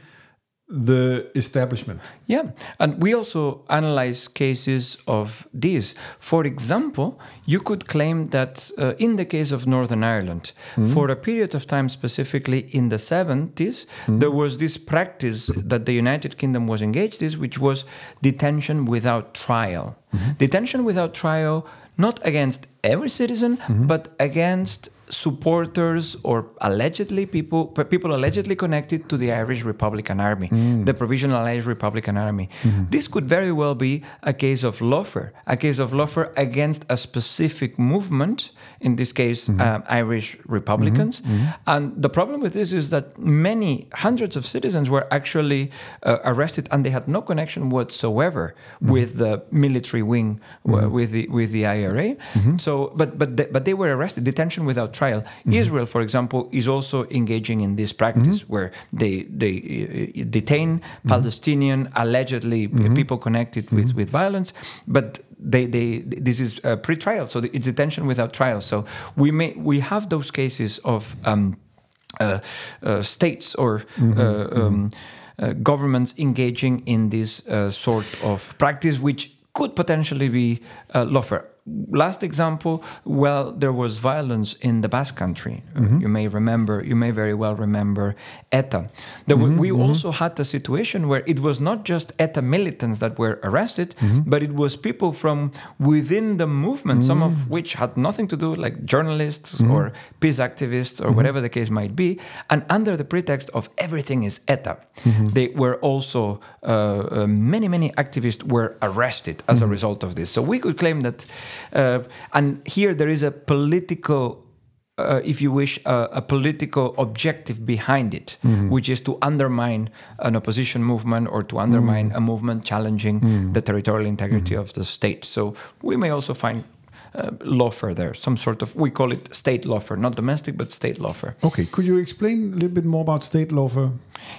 [SPEAKER 1] the establishment?
[SPEAKER 2] Yeah, and we also analyze cases of this. For example, you could claim that uh, in the case of Northern Ireland, mm. for a period of time, specifically in the 70s, there was this practice that the United Kingdom was engaged in, which was detention without trial. Mm-hmm. Detention without trial, not against every citizen, mm-hmm. but against supporters or allegedly people people allegedly connected to the Irish Republican Army, mm. the Provisional Irish Republican Army. Mm-hmm. This could very well be a case of lawfare, a case of lawfare against a specific movement, in this case, um, Irish Republicans. Mm-hmm. And the problem with this is that many hundreds of citizens were actually uh, arrested, and they had no connection whatsoever with the military wing, w- with the with the IRA. So, but but they, but they were arrested, detention without trial. Israel, for example, is also engaging in this practice where they they uh, detain Palestinian allegedly uh, people connected with with violence, but they, they this is uh, pre-trial, so it's detention without trial. So we may we have those cases of um, uh, uh, states or uh, um, uh, governments engaging in this uh, sort of practice, which could potentially be uh, lawfare. Last example, well, there was violence in the Basque Country. Uh, you may remember, you may very well remember ETA. There were, mm-hmm, we mm-hmm. also had a situation where it was not just ETA militants that were arrested, but it was people from within the movement, some of mm. which had nothing to do, like journalists or peace activists or whatever the case might be. And under the pretext of everything is ETA, they were also, uh, uh, many, many activists were arrested as a result of this. So we could claim that, and here there is a political uh, if you wish, uh, a political objective behind it, which is to undermine an opposition movement or to undermine a movement challenging the territorial integrity of the state. So we may also find uh, lawfare there, some sort of, we call it state lawfare, not domestic, but state lawfare.
[SPEAKER 1] Okay, could you explain a little bit more about state lawfare?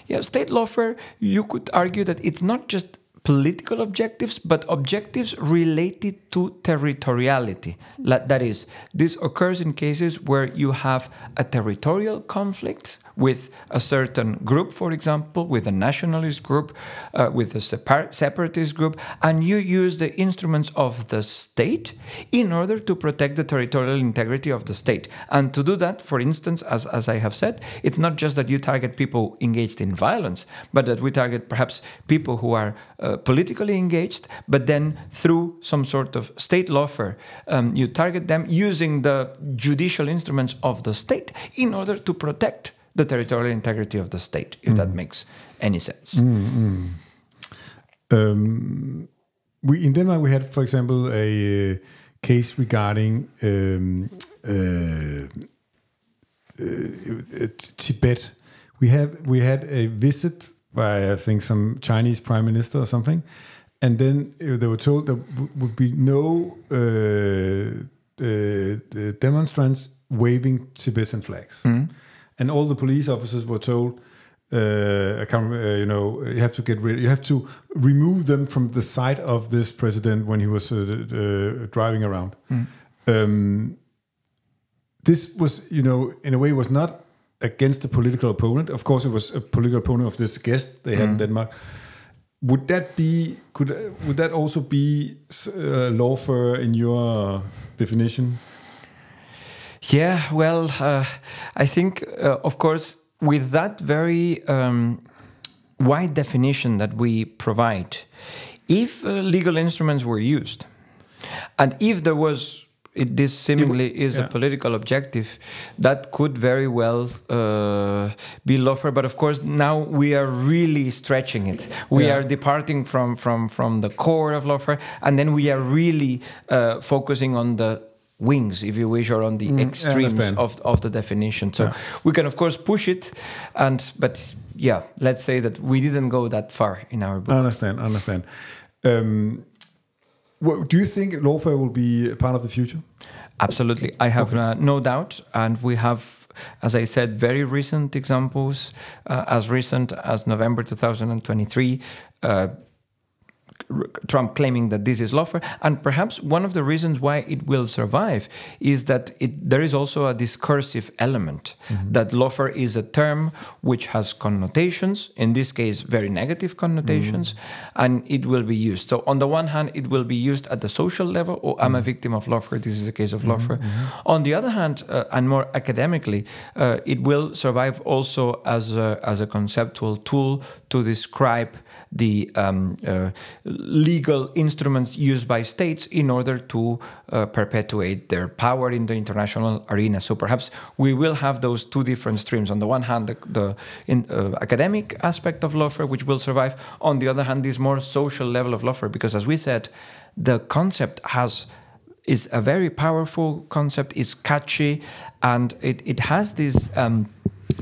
[SPEAKER 2] Yeah, state lawfare, you could argue that it's not just political objectives, but objectives related to territoriality. That is, this occurs in cases where you have a territorial conflict with a certain group, for example, with a nationalist group, uh, with a separ- separatist group, and you use the instruments of the state in order to protect the territorial integrity of the state. And to do that, for instance, as, as I have said, it's not just that you target people engaged in violence, but that we target perhaps people who are uh, politically engaged, but then through some sort of state lawfare, um, you target them using the judicial instruments of the state in order to protect the territorial integrity of the state, if that makes any sense.
[SPEAKER 1] Um, we in Denmark we had, for example, a uh, case regarding um, uh, uh, Tibet. We have we had a visit by I think some Chinese prime minister or something, and then uh, they were told there would be no uh, uh, demonstrants waving Tibetan flags, and all the police officers were told uh, I can't, uh, you know, you have to get rid. You have to remove them from the sight of this president when he was uh, uh, driving around. Um, this was, you know, in a way, was not against the political opponent. Of course, it was a political opponent of this guest they had in Denmark. Would that be? Could would that also be uh, lawfare in your definition?
[SPEAKER 2] Yeah, well, uh, I think, uh, of course, with that very um, wide definition that we provide, if uh, legal instruments were used, and if there was it, this seemingly is
[SPEAKER 1] yeah.
[SPEAKER 2] a political objective that could very well uh, be lawfare. But of course, now we are really stretching it. We
[SPEAKER 1] Yeah.
[SPEAKER 2] are departing from from from the core of lawfare, and then we are really uh, focusing on the wings, if you wish, or on the extremes of of the definition. So we can of course push it, and but yeah, let's say that we didn't go that far in our book.
[SPEAKER 1] I understand. I understand. Um, do you think lawfare will be a part of the future?
[SPEAKER 2] Absolutely. I have uh, no doubt. And we have, as I said, very recent examples, uh, as recent as November 2023. Uh, Trump claiming that this is lawfare. And perhaps one of the reasons why it will survive is that it, there is also a discursive element. Mm-hmm. That lawfare is a term which has connotations, in this case, very negative connotations, mm-hmm. and it will be used. So, on the one hand, it will be used at the social level, oh, I'm a mm-hmm. victim of lawfare, this is a case of mm-hmm. lawfare. Mm-hmm. On the other hand, uh, and more academically, uh, it will survive also as a, as a conceptual tool to describe the um, uh, legal instruments used by states in order to uh, perpetuate their power in the international arena. So perhaps we will have those two different streams. On the one hand, the, the in, uh, academic aspect of lawfare, which will survive. On the other hand, this more social level of lawfare, because as we said, the concept has is a very powerful concept, is catchy, and it, it has this. Um,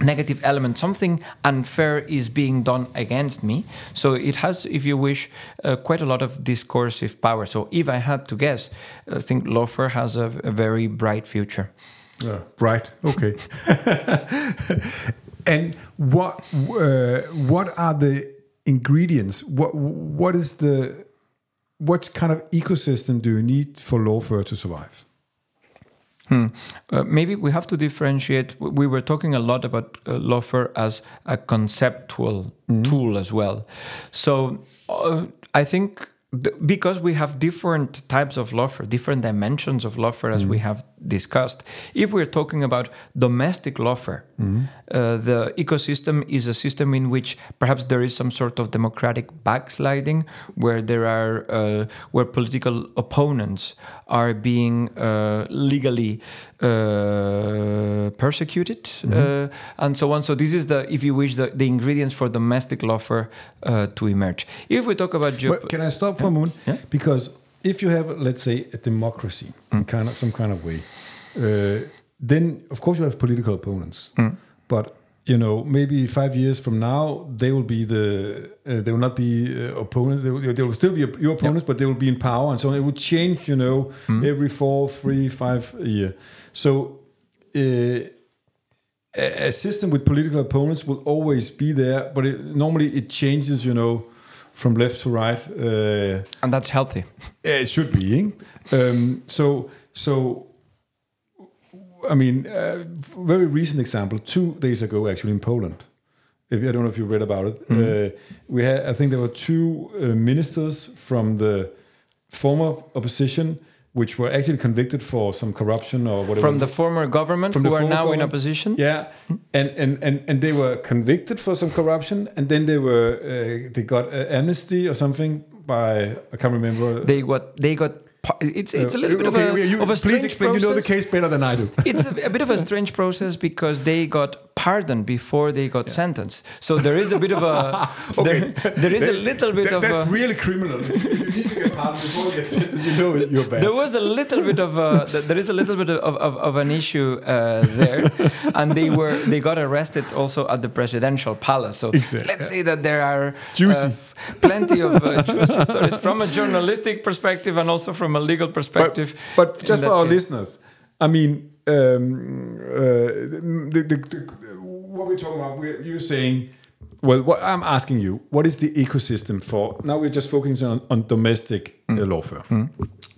[SPEAKER 2] negative element something unfair is being done against me. So it has if you wish uh, quite a lot of discursive power. So if i had to guess i think lawfare has a, a very bright future.
[SPEAKER 1] Yeah, bright okay. And what uh, what are the ingredients? What what is the what kind of ecosystem do you need for lawfare to survive
[SPEAKER 2] Hmm. Uh, maybe we have to differentiate. We were talking a lot about uh, as a conceptual mm-hmm. tool as well. So uh, I think because we have different types of lawfare, different dimensions of lawfare, as mm. we have discussed. If we're talking about domestic lawfare, mm. uh, the ecosystem is a system in which perhaps there is some sort of democratic backsliding, where there are uh, where political opponents are being uh, legally uh, persecuted mm-hmm. and so on. So this is the, if you wish, the, the ingredients for domestic lawfare uh, to emerge. If we talk about,
[SPEAKER 1] geop- can I stop for a moment? Yeah? Because if you have, let's say, a democracy mm. in kind of some kind of way, uh, then of course you have political opponents, mm. but you know maybe five years from now they will be the uh, they will not be uh, opponents they will, they will, still be your opponents yep. but they will be in power and so on. it will change you know mm. every four three five year so uh, a system with political opponents will always be there but it, normally it changes you know from left to right uh,
[SPEAKER 2] and that's healthy
[SPEAKER 1] it should be um, so so I mean, uh, very recent example. Two days ago, actually in Poland. If I don't know if you read about it, mm -hmm. uh, we had. I think there were two uh, ministers from the former opposition which were actually convicted for some corruption or whatever.
[SPEAKER 2] From the former government, from who are now in opposition.
[SPEAKER 1] Yeah, and, and and and they were convicted for some corruption, and then they were uh, they got amnesty or something by I can't remember.
[SPEAKER 2] They got they got it's it's a little bit okay, of a, you, of a
[SPEAKER 1] please explain.
[SPEAKER 2] Process.
[SPEAKER 1] You know the case better than I do.
[SPEAKER 2] it's a, a, bit of a strange process because they got pardoned before they got yeah. sentenced. So there is a bit of a okay. there, there is a little bit
[SPEAKER 1] that,
[SPEAKER 2] of
[SPEAKER 1] that's
[SPEAKER 2] a,
[SPEAKER 1] really criminal. you need to get pardoned before you get sentenced, you know you're bad.
[SPEAKER 2] There was a little bit of a, there is a little bit of, of, of an issue uh, there, and they were they got arrested also at the presidential palace. So exactly. let's say that there are uh, plenty of uh, juicy stories from a journalistic perspective and also from a legal perspective.
[SPEAKER 1] But, but just for our case. listeners, I mean, um, uh, the, the, the, what we're talking about, we're, you're saying, well, what I'm asking you, what is the ecosystem for? Now we're just focusing on, on domestic uh, mm. lawfare. Mm.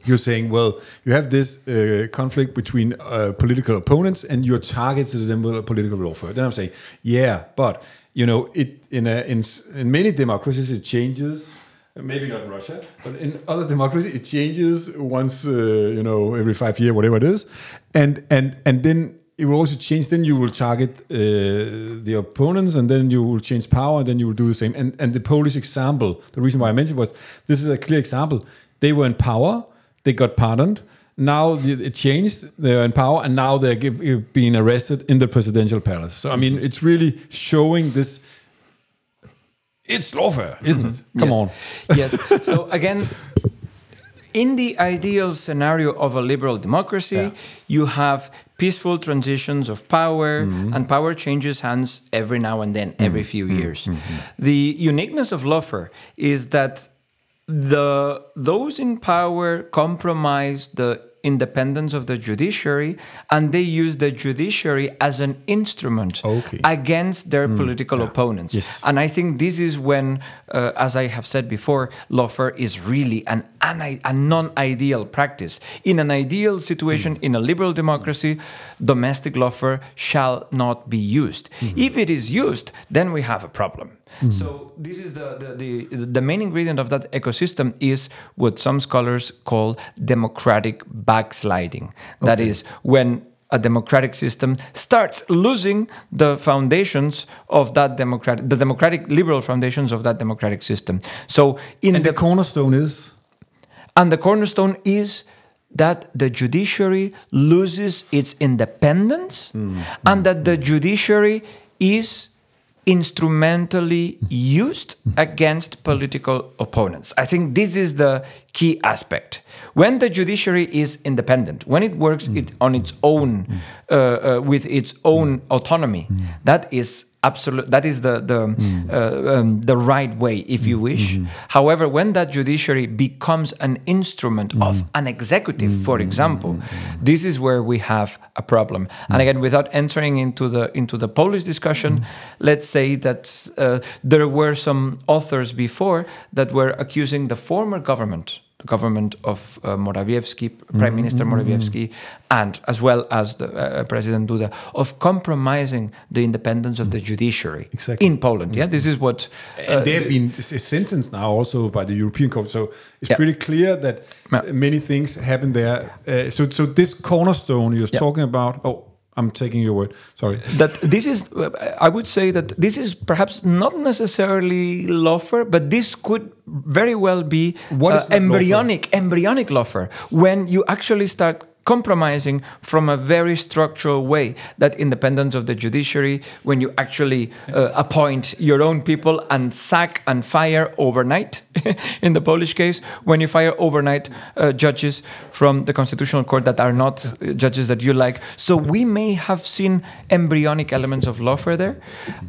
[SPEAKER 1] You're saying, well, you have this uh, conflict between uh, political opponents, and your targets with political lawfare. Then I'm saying, yeah, but you know, it in a, in in many democracies it changes maybe not in Russia, but in other democracies, it changes once, uh, you know, every five years, whatever it is, and and and then it will also change. Then you will target uh, the opponents, and then you will change power, and then you will do the same. And and the Polish example, the reason why I mentioned was this is a clear example. They were in power, they got pardoned. Now it changed. They're in power, and now they're being arrested in the presidential palace. So I mean, it's really showing this it's lawfare, isn't it? Mm-hmm. Come
[SPEAKER 2] yes.
[SPEAKER 1] on.
[SPEAKER 2] yes. So again, in the ideal scenario of a liberal democracy, yeah. you have peaceful transitions of power, mm-hmm. and power changes hands every now and then, every mm-hmm. few mm-hmm. years. Mm-hmm. The uniqueness of lawfare is that the those in power compromise the independence of the judiciary and they use the judiciary as an instrument
[SPEAKER 1] Okay.
[SPEAKER 2] against their mm, political opponents.
[SPEAKER 1] Yes.
[SPEAKER 2] And I think this is when, uh, as I have said before, lawfare is really an, an a non-ideal practice. In an ideal situation, mm. in a liberal democracy, domestic lawfare shall not be used. Mm-hmm. If it is used, then we have a problem. Mm-hmm. So this is the, the, the, the main ingredient of that ecosystem is what some scholars call democratic backsliding. That is when a democratic system starts losing the foundations of that democratic the democratic liberal foundations of that democratic system. So in
[SPEAKER 1] And
[SPEAKER 2] the,
[SPEAKER 1] the cornerstone is?
[SPEAKER 2] And the cornerstone is that the judiciary loses its independence mm-hmm. and that the judiciary is instrumentally used against political opponents. I think this is the key aspect. When the judiciary is independent, when it works it on its own, uh, uh, with its own autonomy, that is absolute. That is the the mm. uh, um, the right way, if you mm. wish. Mm-hmm. However, when that judiciary becomes an instrument mm. of an executive, for example, this is where we have a problem. And again, without entering into the into the Polish discussion, let's say that uh, there were some authors before that were accusing the former government government of uh, Morawiecki, Prime Minister Morawiecki, and as well as the uh, President Duda, of compromising the independence of the judiciary
[SPEAKER 1] Exactly.
[SPEAKER 2] in Poland. Yeah, this is what. uh,
[SPEAKER 1] and they have been sentenced now also by the European Court. So it's
[SPEAKER 2] Yeah.
[SPEAKER 1] pretty clear that
[SPEAKER 2] Yeah.
[SPEAKER 1] many things happen there. Uh, so, so this cornerstone you're
[SPEAKER 2] Yeah.
[SPEAKER 1] talking about. Oh, I'm taking your word. Sorry.
[SPEAKER 2] that this is i would say that this is perhaps not necessarily lawfare but this could very well be
[SPEAKER 1] what
[SPEAKER 2] uh, embryonic embryonic lawfare when you actually start compromising from a very structural way that independence of the judiciary when you actually uh, appoint your own people and sack and fire overnight in the polish case when you fire overnight uh, judges from the constitutional court that are not uh, judges that you like so we may have seen embryonic elements of lawfare there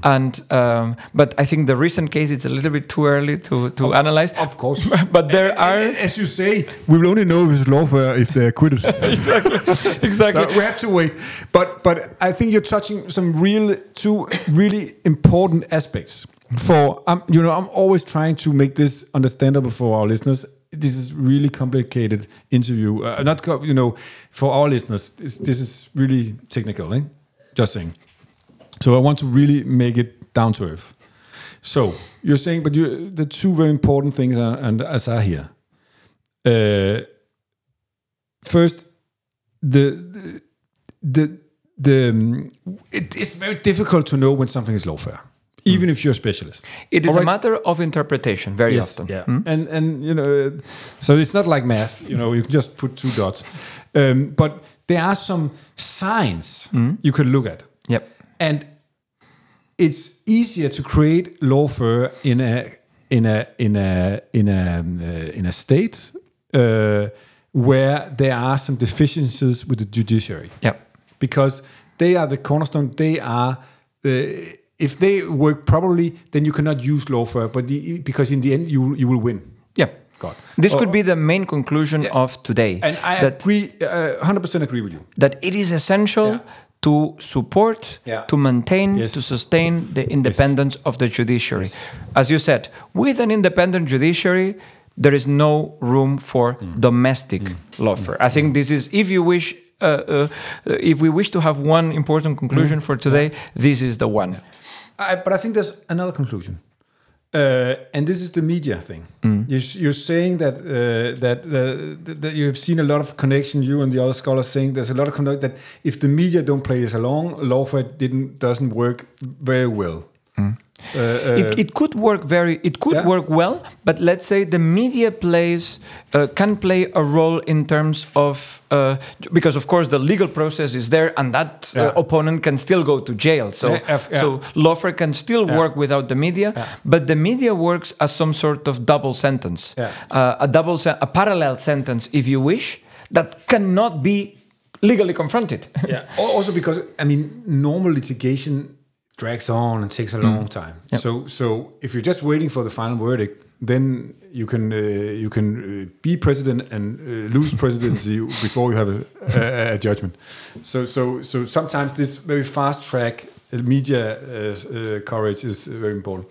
[SPEAKER 2] and um, but i think the recent case it's a little bit too early to, to analyze
[SPEAKER 1] Of course.
[SPEAKER 2] but there are
[SPEAKER 1] As you say, we will only know if it's lawfare if they're acquitted.
[SPEAKER 2] exactly
[SPEAKER 1] So we have to wait. But but I think you're touching some real two really important aspects. For um, you know, I'm always trying to make this understandable for our listeners. This is really complicated interview. Uh, not co- you know, for our listeners, this, this is really technical. Eh? Just saying. So I want to really make it down to earth. So you're saying, but you the two very important things are, and as are here. Uh, first, the the the um, it is very difficult to know when something is lawfare, even if you're a specialist.
[SPEAKER 2] It is
[SPEAKER 1] All
[SPEAKER 2] a matter of interpretation very
[SPEAKER 1] Yes,
[SPEAKER 2] often.
[SPEAKER 1] yeah, and and you know, so it's not like math. You know, you can just put two dots, um, but there are some signs you can look at,
[SPEAKER 2] Yep.
[SPEAKER 1] and it's easier to create lawfare in a in a in a in a um, uh, in a state uh, where there are some deficiencies with the judiciary
[SPEAKER 2] Yep.
[SPEAKER 1] because they are the cornerstone. They are uh, if they work properly, then you cannot use lawfare, but the, because in the end you you will win.
[SPEAKER 2] Yep.
[SPEAKER 1] God.
[SPEAKER 2] This
[SPEAKER 1] Oh,
[SPEAKER 2] could be the main conclusion of today.
[SPEAKER 1] And I
[SPEAKER 2] that
[SPEAKER 1] agree, uh, hundred percent agree with you.
[SPEAKER 2] that it is essential
[SPEAKER 1] Yeah.
[SPEAKER 2] to support,
[SPEAKER 1] Yeah.
[SPEAKER 2] to maintain,
[SPEAKER 1] Yes.
[SPEAKER 2] to sustain the independence of the judiciary. As you said, with an independent judiciary, there is no room for
[SPEAKER 1] Mm.
[SPEAKER 2] domestic lawfare. I think this is, if you wish, uh, uh, uh, if we wish to have one important conclusion
[SPEAKER 1] Mm.
[SPEAKER 2] for today, this is the one.
[SPEAKER 1] I, but I think there's another conclusion, uh, and this is the media thing. You're, you're saying that uh, that uh, that you have seen a lot of connection. You and the other scholars saying there's a lot of connection that if the media don't play us along, lawfare didn't doesn't work very well. Uh, uh,
[SPEAKER 2] it, it could work very it could
[SPEAKER 1] Yeah.
[SPEAKER 2] work well but let's say the media plays uh, can play a role in terms of uh, because of course the legal process is there and that uh,
[SPEAKER 1] Yeah.
[SPEAKER 2] opponent can still go to jail so
[SPEAKER 1] Yeah,
[SPEAKER 2] so lawfare can still work without the media but the media works as some sort of double sentence
[SPEAKER 1] Yeah.
[SPEAKER 2] uh, a double a parallel sentence if you wish that cannot be legally confronted
[SPEAKER 1] yeah. Also because I mean, normal litigation drags on and takes a long time.
[SPEAKER 2] Yep.
[SPEAKER 1] So so if you're just waiting for the final verdict, then you can uh, you can uh, be president and uh, lose presidency before you have a, a, a judgment. So so so sometimes this very fast track media uh, uh, coverage is uh, very important.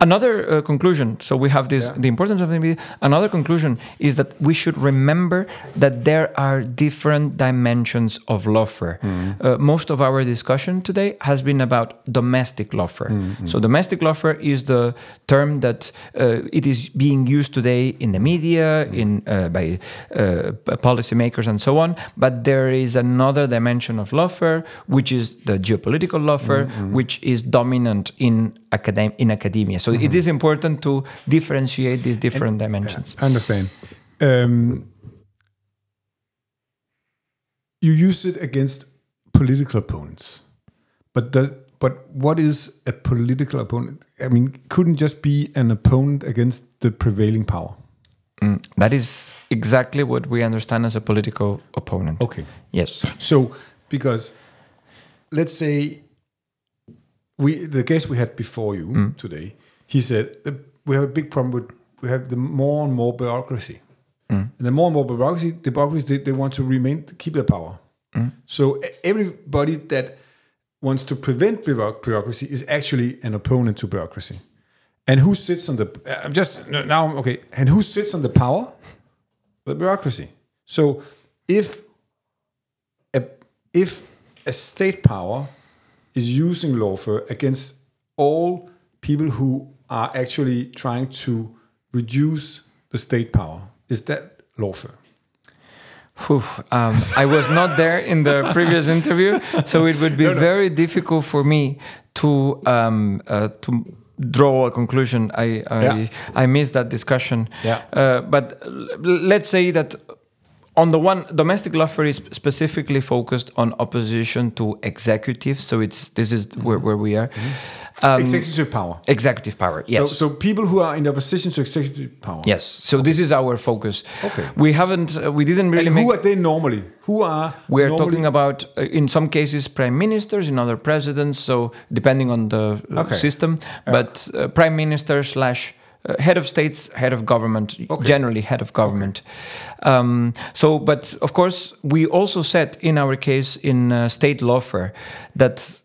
[SPEAKER 2] Another uh, conclusion. So we have this
[SPEAKER 1] Yeah.
[SPEAKER 2] the importance of the media. Another conclusion is that we should remember that there are different dimensions of lawfare. Uh, most of our discussion today has been about domestic lawfare. So domestic lawfare is the term that uh, it is being used today in the media, in uh, by uh, policymakers and so on. But there is another dimension of lawfare, which is the geopolitical lawfare, which is dominant in academ- in academia. So it is important to differentiate these different dimensions.
[SPEAKER 1] I understand. Um, you use it against political opponents, but does but what is a political opponent? I mean, couldn't just be an opponent against the prevailing power.
[SPEAKER 2] Mm, That is exactly what we understand as a political opponent.
[SPEAKER 1] Okay.
[SPEAKER 2] Yes.
[SPEAKER 1] So, because let's say we the guest we had before you mm. today, he said "Uh, we have a big problem with we have the more and more bureaucracy, mm. and the more and more bureaucracy, the bureaucracy they, they want to remain keep their power. Mm. So e- everybody that wants to prevent bureaucracy is actually an opponent to bureaucracy. And who sits on the? Uh, I'm just now okay. And who sits on the power? The bureaucracy. So if a, if a state power is using lawfare against all people who are actually trying to reduce the state power, is that lawfare?
[SPEAKER 2] Phew, um, I was not there in the previous interview, so it would be very difficult for me to um, uh, to draw a conclusion. I I,
[SPEAKER 1] Yeah.
[SPEAKER 2] I missed that discussion.
[SPEAKER 1] Yeah.
[SPEAKER 2] Uh, but let's say that on the one, domestic lawfare is specifically focused on opposition to executive. So it's this is where, where we are. Um,
[SPEAKER 1] Executive power.
[SPEAKER 2] executive power. Yes.
[SPEAKER 1] So, so people who are in opposition to executive power.
[SPEAKER 2] Yes. So this is our focus.
[SPEAKER 1] Okay.
[SPEAKER 2] We haven't. Uh, we didn't really
[SPEAKER 1] And
[SPEAKER 2] make.
[SPEAKER 1] who are they normally? Who are
[SPEAKER 2] We're
[SPEAKER 1] normally-
[SPEAKER 2] talking about, uh, in some cases, prime ministers, in other presidents. So depending on the uh,
[SPEAKER 1] Okay.
[SPEAKER 2] system, but uh, prime minister slash uh, head of states, head of government, generally head of government. Um, so, but of course, we also said in our case in uh, state lawfare that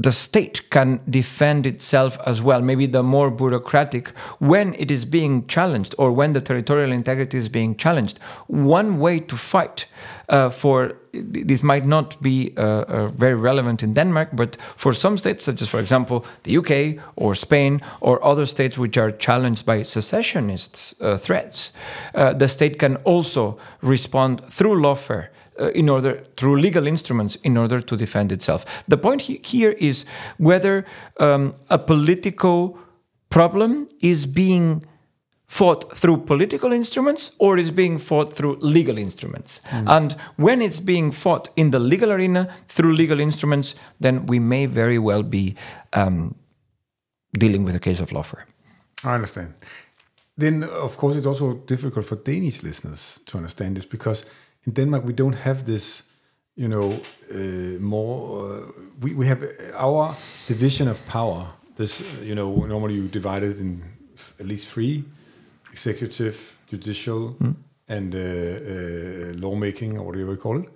[SPEAKER 2] the state can defend itself as well, maybe the more bureaucratic, when it is being challenged or when the territorial integrity is being challenged. One way to fight uh, for this might not be uh, uh, very relevant in Denmark, but for some states, such as, for example, the UK or Spain or other states which are challenged by secessionists' uh, threats, uh, the state can also respond through lawfare in order through legal instruments in order to defend itself. The point he- here is whether um, a political problem is being fought through political instruments or is being fought through legal instruments. And when it's being fought in the legal arena through legal instruments, then we may very well be um, dealing with a case of lawfare.
[SPEAKER 1] I understand. Then, of course, it's also difficult for Danish listeners to understand this because in Denmark we don't have this, you know, uh, more. Uh, we we have our division of power. This, uh, you know, normally you divide it in at least three: executive, judicial, and uh, uh, lawmaking, or whatever you call it.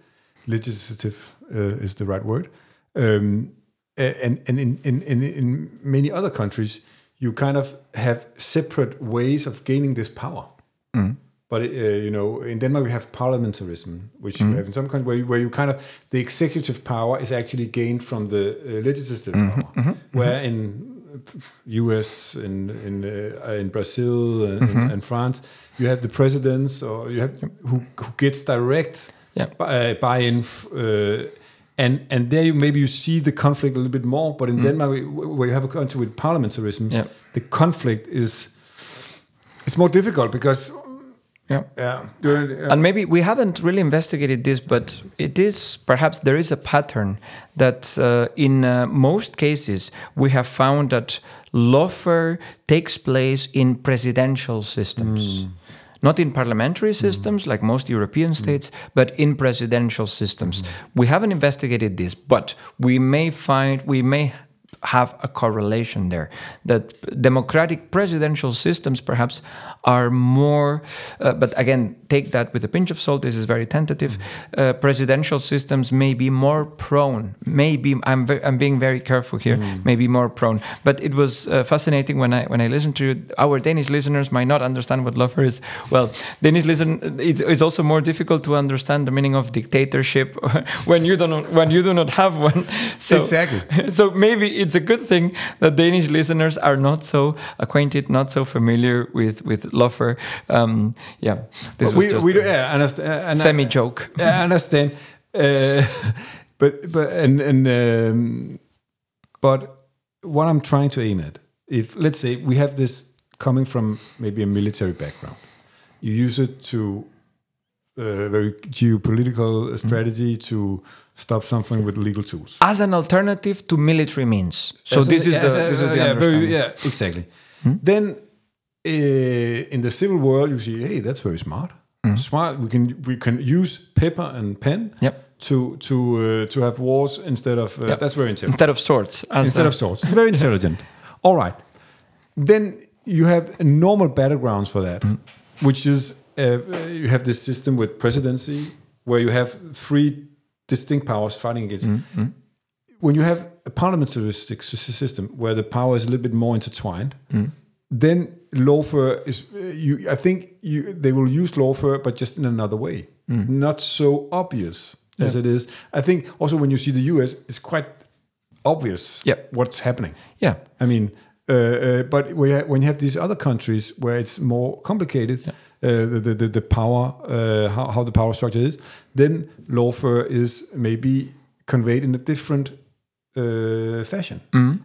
[SPEAKER 1] Legislative uh, is the right word. Um, and and in, in, in, in many other countries, you kind of have separate ways of gaining this power. But uh, you know, in Denmark we have parliamentarism, which you have in some countries where you, where you kind of the executive power is actually gained from the uh, legislative power. Where in U.S. in in uh, in Brazil and, and, and France, you have the presidents or you have who who gets direct
[SPEAKER 2] Yeah.
[SPEAKER 1] buy, uh, buy-in. f- Uh, and and there you maybe you see the conflict a little bit more, but in Denmark, we- where you have a country with parliamentarism,
[SPEAKER 2] Yeah.
[SPEAKER 1] the conflict is it's more difficult because
[SPEAKER 2] Yeah.
[SPEAKER 1] yeah, during, yeah.
[SPEAKER 2] And maybe we haven't really investigated this, but it is perhaps there is a pattern that uh, in uh, most cases we have found that lawfare takes place in presidential systems. Not in parliamentary systems like most European states, but in presidential systems. We haven't investigated this, but we may find, we may have a correlation there. That democratic presidential systems perhaps are more, uh, but again, take that with a pinch of salt. This is very tentative. Uh, presidential systems may be more prone. Maybe I'm ve- I'm being very careful here. Maybe more prone. But it was uh, fascinating when I when I listened to you. our Danish listeners might not understand what lawfare is. Well, Danish listen. It's, it's also more difficult to understand the meaning of dictatorship when you don't when you do not have one. So,
[SPEAKER 1] Exactly.
[SPEAKER 2] So maybe it's a good thing that Danish listeners are not so acquainted, not so familiar with with lawfare. Um, yeah, this was
[SPEAKER 1] we
[SPEAKER 2] just
[SPEAKER 1] we do
[SPEAKER 2] a
[SPEAKER 1] yeah, understand. And
[SPEAKER 2] semi joke.
[SPEAKER 1] I understand. Uh, but but and and um, but what I'm trying to aim at, if let's say we have this coming from maybe a military background, you use it to uh, very geopolitical strategy to stop something with legal tools.
[SPEAKER 2] As an alternative to military means. So
[SPEAKER 1] As a-
[SPEAKER 2] this is the
[SPEAKER 1] a-
[SPEAKER 2] this is the
[SPEAKER 1] yeah,
[SPEAKER 2] understanding.
[SPEAKER 1] very, yeah, exactly. Then uh, in the civil world, you see, hey, that's very smart. Smart. We can we can use paper and pen
[SPEAKER 2] Yep.
[SPEAKER 1] to to uh, to have wars instead of uh,
[SPEAKER 2] Yep.
[SPEAKER 1] that's very intelligent.
[SPEAKER 2] Instead of swords.
[SPEAKER 1] Instead
[SPEAKER 2] the-
[SPEAKER 1] of swords, it's very intelligent. All right. Then you have normal battlegrounds for that, which is uh, you have this system with presidency where you have three distinct powers fighting against. When you have a parliamentaristic system where the power is a little bit more intertwined, then lawfare is uh, you. I think you they will use lawfare, but just in another way, not so obvious as it is. I think also when you see the U.S., it's quite obvious
[SPEAKER 2] Yep.
[SPEAKER 1] what's happening.
[SPEAKER 2] Yeah.
[SPEAKER 1] I mean, uh, uh, but when you, when you have these other countries where it's more complicated, uh, the, the, the power, uh, how, how the power structure is, then lawfare is maybe conveyed in a different uh, fashion.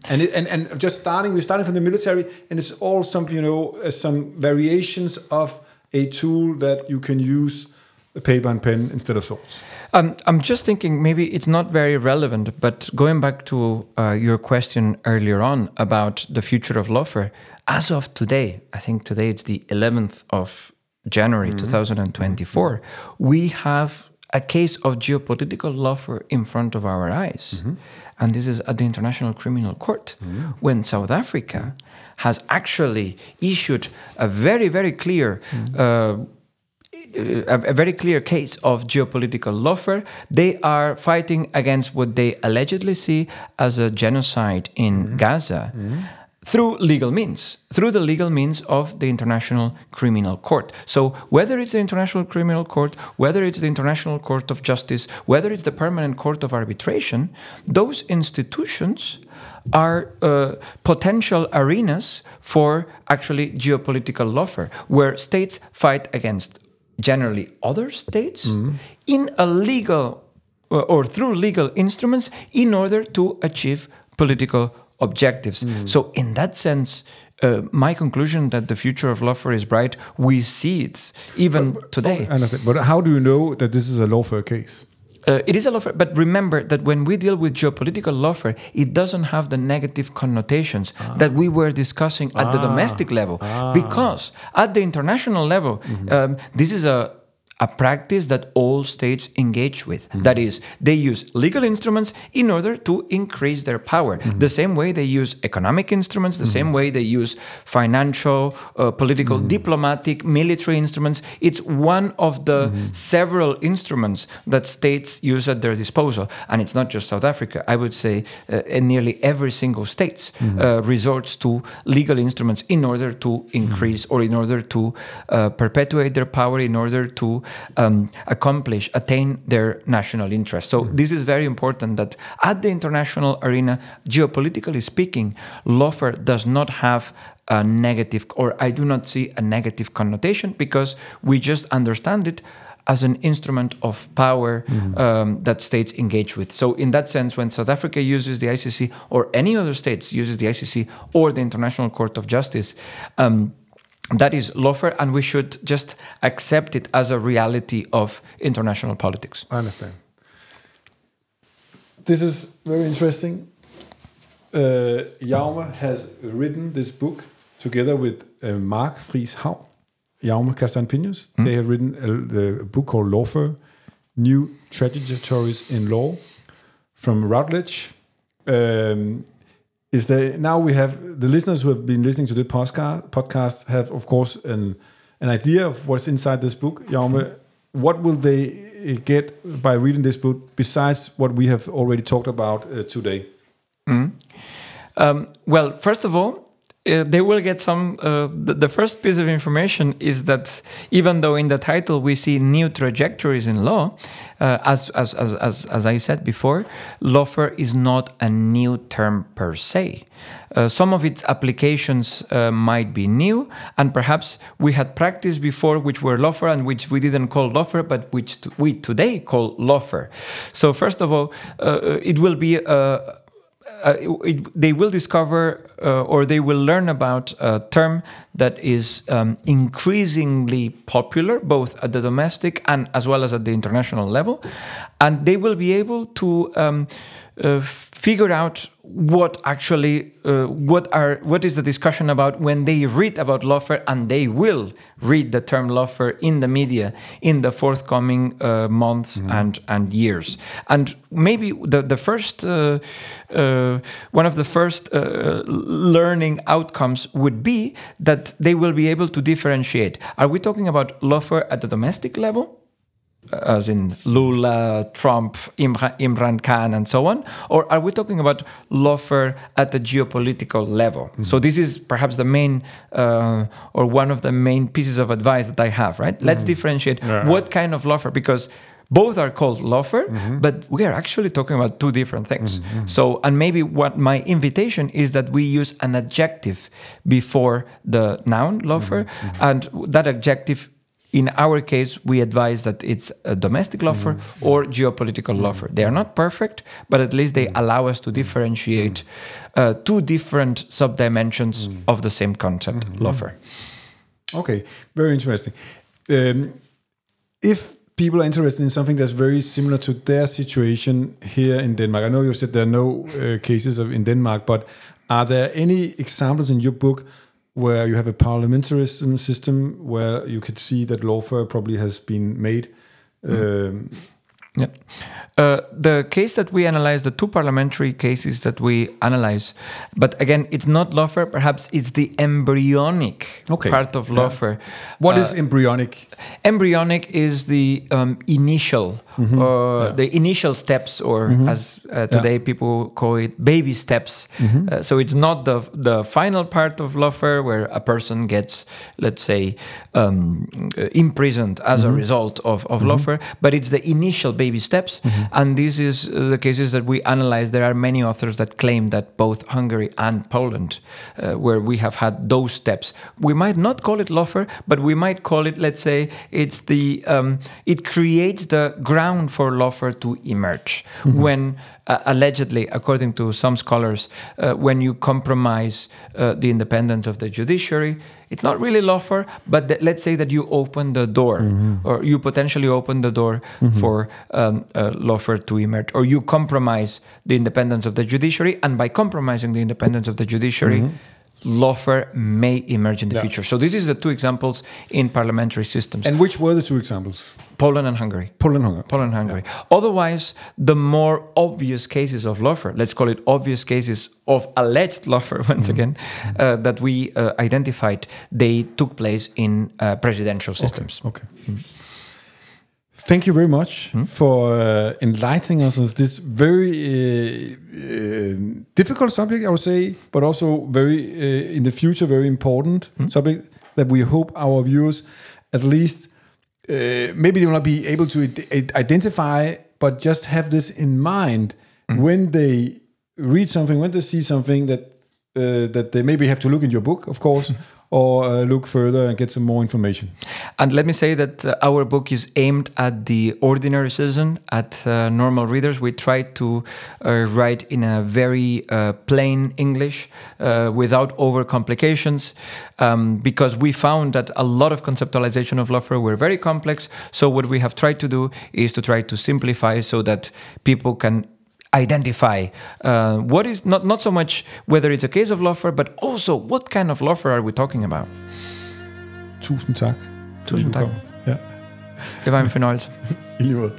[SPEAKER 1] And, it, and and just starting, we're starting from the military, and it's all some you know uh, some variations of a tool that you can use a paper and pen instead of swords.
[SPEAKER 2] Um, I'm just thinking maybe it's not very relevant, but going back to uh, your question earlier on about the future of lawfare, as of today, I think today it's the 11th of January mm-hmm. 2024, we have a case of geopolitical lawfare in front of our eyes. Mm-hmm. And this is at the International Criminal Court, mm-hmm. when South Africa has actually issued a very, very clear. Uh, a, a very clear case of geopolitical lawfare. They are fighting against what they allegedly see as a genocide in Gaza. Through legal means, through the legal means of the International Criminal Court. So, whether it's the International Criminal Court, whether it's the International Court of Justice, whether it's the Permanent Court of Arbitration, those institutions are uh, potential arenas for actually geopolitical lawfare, where states fight against generally other states in a legal uh, or through legal instruments in order to achieve political objectives. So, in that sense, uh, my conclusion that the future of lawfare is bright, we see it even today.
[SPEAKER 1] I understand. But how do you know that this is a lawfare case?
[SPEAKER 2] Uh, it is a lawfare, but remember that when we deal with geopolitical lawfare, it doesn't have the negative connotations that we were discussing at the domestic level. Because at the international level, um, this is a a practice that all states engage with. That is, they use legal instruments in order to increase their power. The same way they use economic instruments, the same way they use financial, uh, political, diplomatic, military instruments. It's one of the several instruments that states use at their disposal. And it's not just South Africa. I would say uh, in nearly every single state uh, resorts to legal instruments in order to increase or in order to uh, perpetuate their power, in order to um, accomplish, attain their national interest. So this is very important that at the international arena, geopolitically speaking, lawfare does not have a negative, or I do not see a negative connotation because we just understand it as an instrument of power um, that states engage with. So, in that sense, when South Africa uses the ICC or any other states uses the ICC or the International Court of Justice, um, that is lawfare, and we should just accept it as a reality of international politics.
[SPEAKER 1] I understand. This is very interesting. Uh, Jaume has written this book together with uh, Mark Friis Hau, Jaume Castan Pinos. They have written a, the book called Lawfare, New Trajectories in Law from Routledge. Um, is that now we have the listeners who have been listening to the podcast podcast have of course an an idea of what's inside this book. Jaume, what will they uh, get by reading this book besides what we have already talked about uh, today?
[SPEAKER 2] Um, well, first of all, uh, they will get some. Uh, the, the first piece of information is that even though in the title we see new trajectories in law, uh, as, as, as, as, as I said before, lawfare is not a new term per se. Uh, some of its applications uh, might be new, and perhaps we had practiced before which were lawfare and which we didn't call lawfare, but which we today call lawfare. So, first of all, uh, it will be uh, it, they will discover uh, or they will learn about a term that is um, increasingly popular both at the domestic and as well as at the international level. And they will be able to um, uh, figure out what actually uh, what are what is the discussion about when they read about lawfare and they will read the term lawfare in the media in the forthcoming uh, months and and years. And maybe the the first uh, uh, one of the first uh, learning outcomes would be that they will be able to differentiate. Are we talking about lawfare at the domestic level as in Lula, Trump, Imra- Imran Khan, and so on? Or are we talking about lawfare at the geopolitical level? Mm-hmm. So this is perhaps the main uh, or one of the main pieces of advice that I have. Right? Let's mm-hmm. differentiate what kind of lawfare because. Both are called lawfare, mm-hmm. but we are actually talking about two different things. So, and maybe what my invitation is that we use an adjective before the noun lawfare, and that adjective in our case, we advise that it's a domestic lawfare or geopolitical lawfare. They are not perfect, but at least they allow us to differentiate uh, two different subdimensions of the same concept, lawfare.
[SPEAKER 1] Okay, very interesting. Um, if people are interested in something that's very similar to their situation here in Denmark, I know you said there are no uh, cases of in Denmark, but are there any examples in your book where you have a parliamentarism system where you could see that lawfare probably has been made? Um,
[SPEAKER 2] Yeah. Uh, the case that we analyze, the two parliamentary cases that we analyze, but again, it's not lawfare. Perhaps it's the embryonic
[SPEAKER 1] Okay.
[SPEAKER 2] part of lawfare.
[SPEAKER 1] what
[SPEAKER 2] Uh,
[SPEAKER 1] is embryonic?
[SPEAKER 2] embryonic is the um, initial
[SPEAKER 1] Mm-hmm.
[SPEAKER 2] uh, the initial steps or as uh, today people call it baby steps
[SPEAKER 1] Mm-hmm.
[SPEAKER 2] uh, so it's not the the final part of lawfare where a person gets let's say um, imprisoned as
[SPEAKER 1] Mm-hmm.
[SPEAKER 2] a result of, of lawfare but it's the initial baby steps.
[SPEAKER 1] Mm-hmm.
[SPEAKER 2] and this is uh, the cases that we analyze there are many authors that claim that both hungary and poland uh, where we have had those steps. We might not call it lawfare but we might call it let's say it's the um, it creates the ground for lawfare to emerge. When uh, allegedly according to some scholars uh, when you compromise uh, the independence of the judiciary it's not really lawfare but that, let's say that you open the door or you potentially open the door for um, uh, lawfare to emerge or you compromise the independence of the judiciary and by compromising the independence of the judiciary lawfare may emerge in the
[SPEAKER 1] Yeah.
[SPEAKER 2] future so this is the two examples in parliamentary systems
[SPEAKER 1] And which were the two examples?
[SPEAKER 2] poland and hungary
[SPEAKER 1] Poland and Hungary.
[SPEAKER 2] Poland and Hungary. Otherwise, the more obvious cases of lawfare, let's call it obvious cases of alleged lawfare, once again, uh, that we uh, identified, they took place in uh, presidential systems.
[SPEAKER 1] Okay. Thank you very much for uh, enlightening us on this very uh, uh, difficult subject, I would say, but also very uh, in the future very important subject that we hope our viewers at least uh, maybe they will not be able to id- identify, but just have this in mind when they read something, when they see something that uh, that they maybe have to look in your book, of course, or uh, look further and get some more information.
[SPEAKER 2] And let me say that uh, our book is aimed at the ordinary citizen, at uh, normal readers. We try to write in a very plain English without over complications um, because we found that a lot of conceptualization of lawfare were very complex. So, what we have tried to do is to try to simplify so that people can identify uh, what is not, not so much whether it's a case of lawfare, but also what kind of lawfare are we talking about.
[SPEAKER 1] Tusind tak.
[SPEAKER 2] Tusind tak.
[SPEAKER 1] Ja,
[SPEAKER 2] Det var en fornøjelse.
[SPEAKER 1] i lige måde.